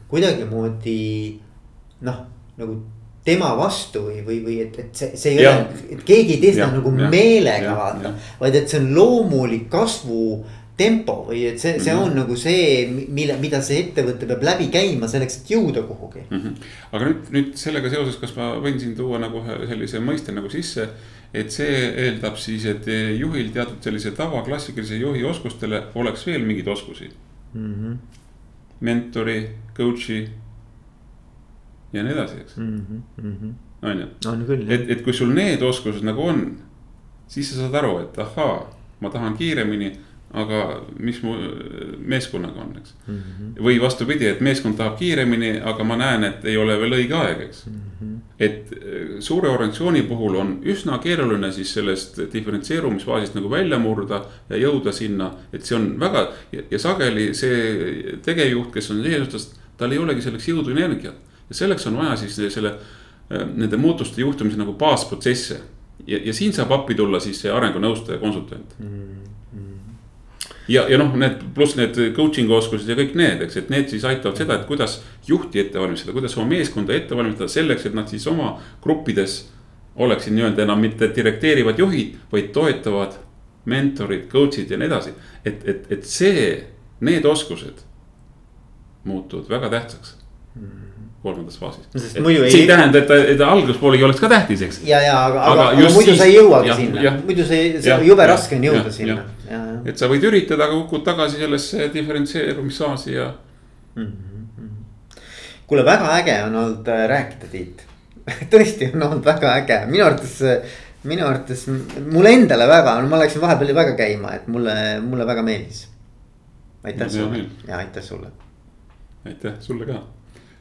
Speaker 1: kuidagimoodi noh, nagu tema vastu või, või, või et, et see, see ei ja. ole, et keegi ei tee seda nagu ja, meelega vaata. vaid et see on loomulik kasvu tempo või et see, see mm -hmm. on nagu see, mille, mida see ettevõte peab läbi käima selleks, et jõuda kuhugi mm.
Speaker 2: -hmm. aga nüüd, nüüd sellega seoses, kas ma võin siin tuua nagu ühe sellise mõiste nagu sisse. et see eeldab siis, et juhil teatud sellise tavaklassikalise juhi oskustele oleks veel mingeid oskusi mm. -hmm. mentori, coach'i ja nii edasi, eks,
Speaker 1: Mhm,
Speaker 2: on ju.
Speaker 1: on küll.
Speaker 2: et, et kui sul need oskused nagu on, siis sa saad aru, et ahaa, ma tahan kiiremini aga mis mu meeskonnaga on, eks mm. -hmm. või vastupidi, et meeskond tahab kiiremini, aga ma näen, et ei ole veel õige aeg, eks mm. -hmm. et äh, suure organisatsiooni puhul on üsna keeruline siis sellest diferentseerumisfaasist nagu välja murda ja jõuda sinna, et see on väga ja, ja sageli see tegevjuht, kes on eesotsas, tal ei olegi selleks jõudu energiat. Ja selleks on vaja siis selle, äh, nende muutuste juhtimise nagu baasprotsesse ja, ja siin saab appi tulla siis see arengunõustaja, konsultant mm. -hmm ja, ja noh, need pluss need coaching'u oskused ja kõik need, eks, et need siis aitavad seda, et kuidas juhti ette valmistada, kuidas oma meeskonda ette valmistada selleks, et nad siis oma gruppides. oleksid nii-öelda enam mitte direkteerivad juhid, vaid toetavad mentorid, coach'id ja nii edasi. et, et, et see, need oskused muutuvad väga tähtsaks kolmandas faasis. see ei, tähenda, et et alguspoolegi oleks ka tähtis, eks.
Speaker 1: ja, ja aga, aga, aga muidu siis, sa ei jõuagi sinna, muidu see, see ja, jube raske on jõuda ja, sinna.
Speaker 2: et sa võid üritada, aga kukud tagasi sellesse diferentseerumisfaasi ja mm.
Speaker 1: -hmm. kuule, väga äge on olnud äh, rääkida, Tiit tõesti on olnud väga äge, minu arvates, minu arvates mulle endale väga, no ma läksin vahepeal väga käima, et mulle, mulle väga meeldis. aitäh sulle ja aitäh sulle.
Speaker 2: aitäh sulle ka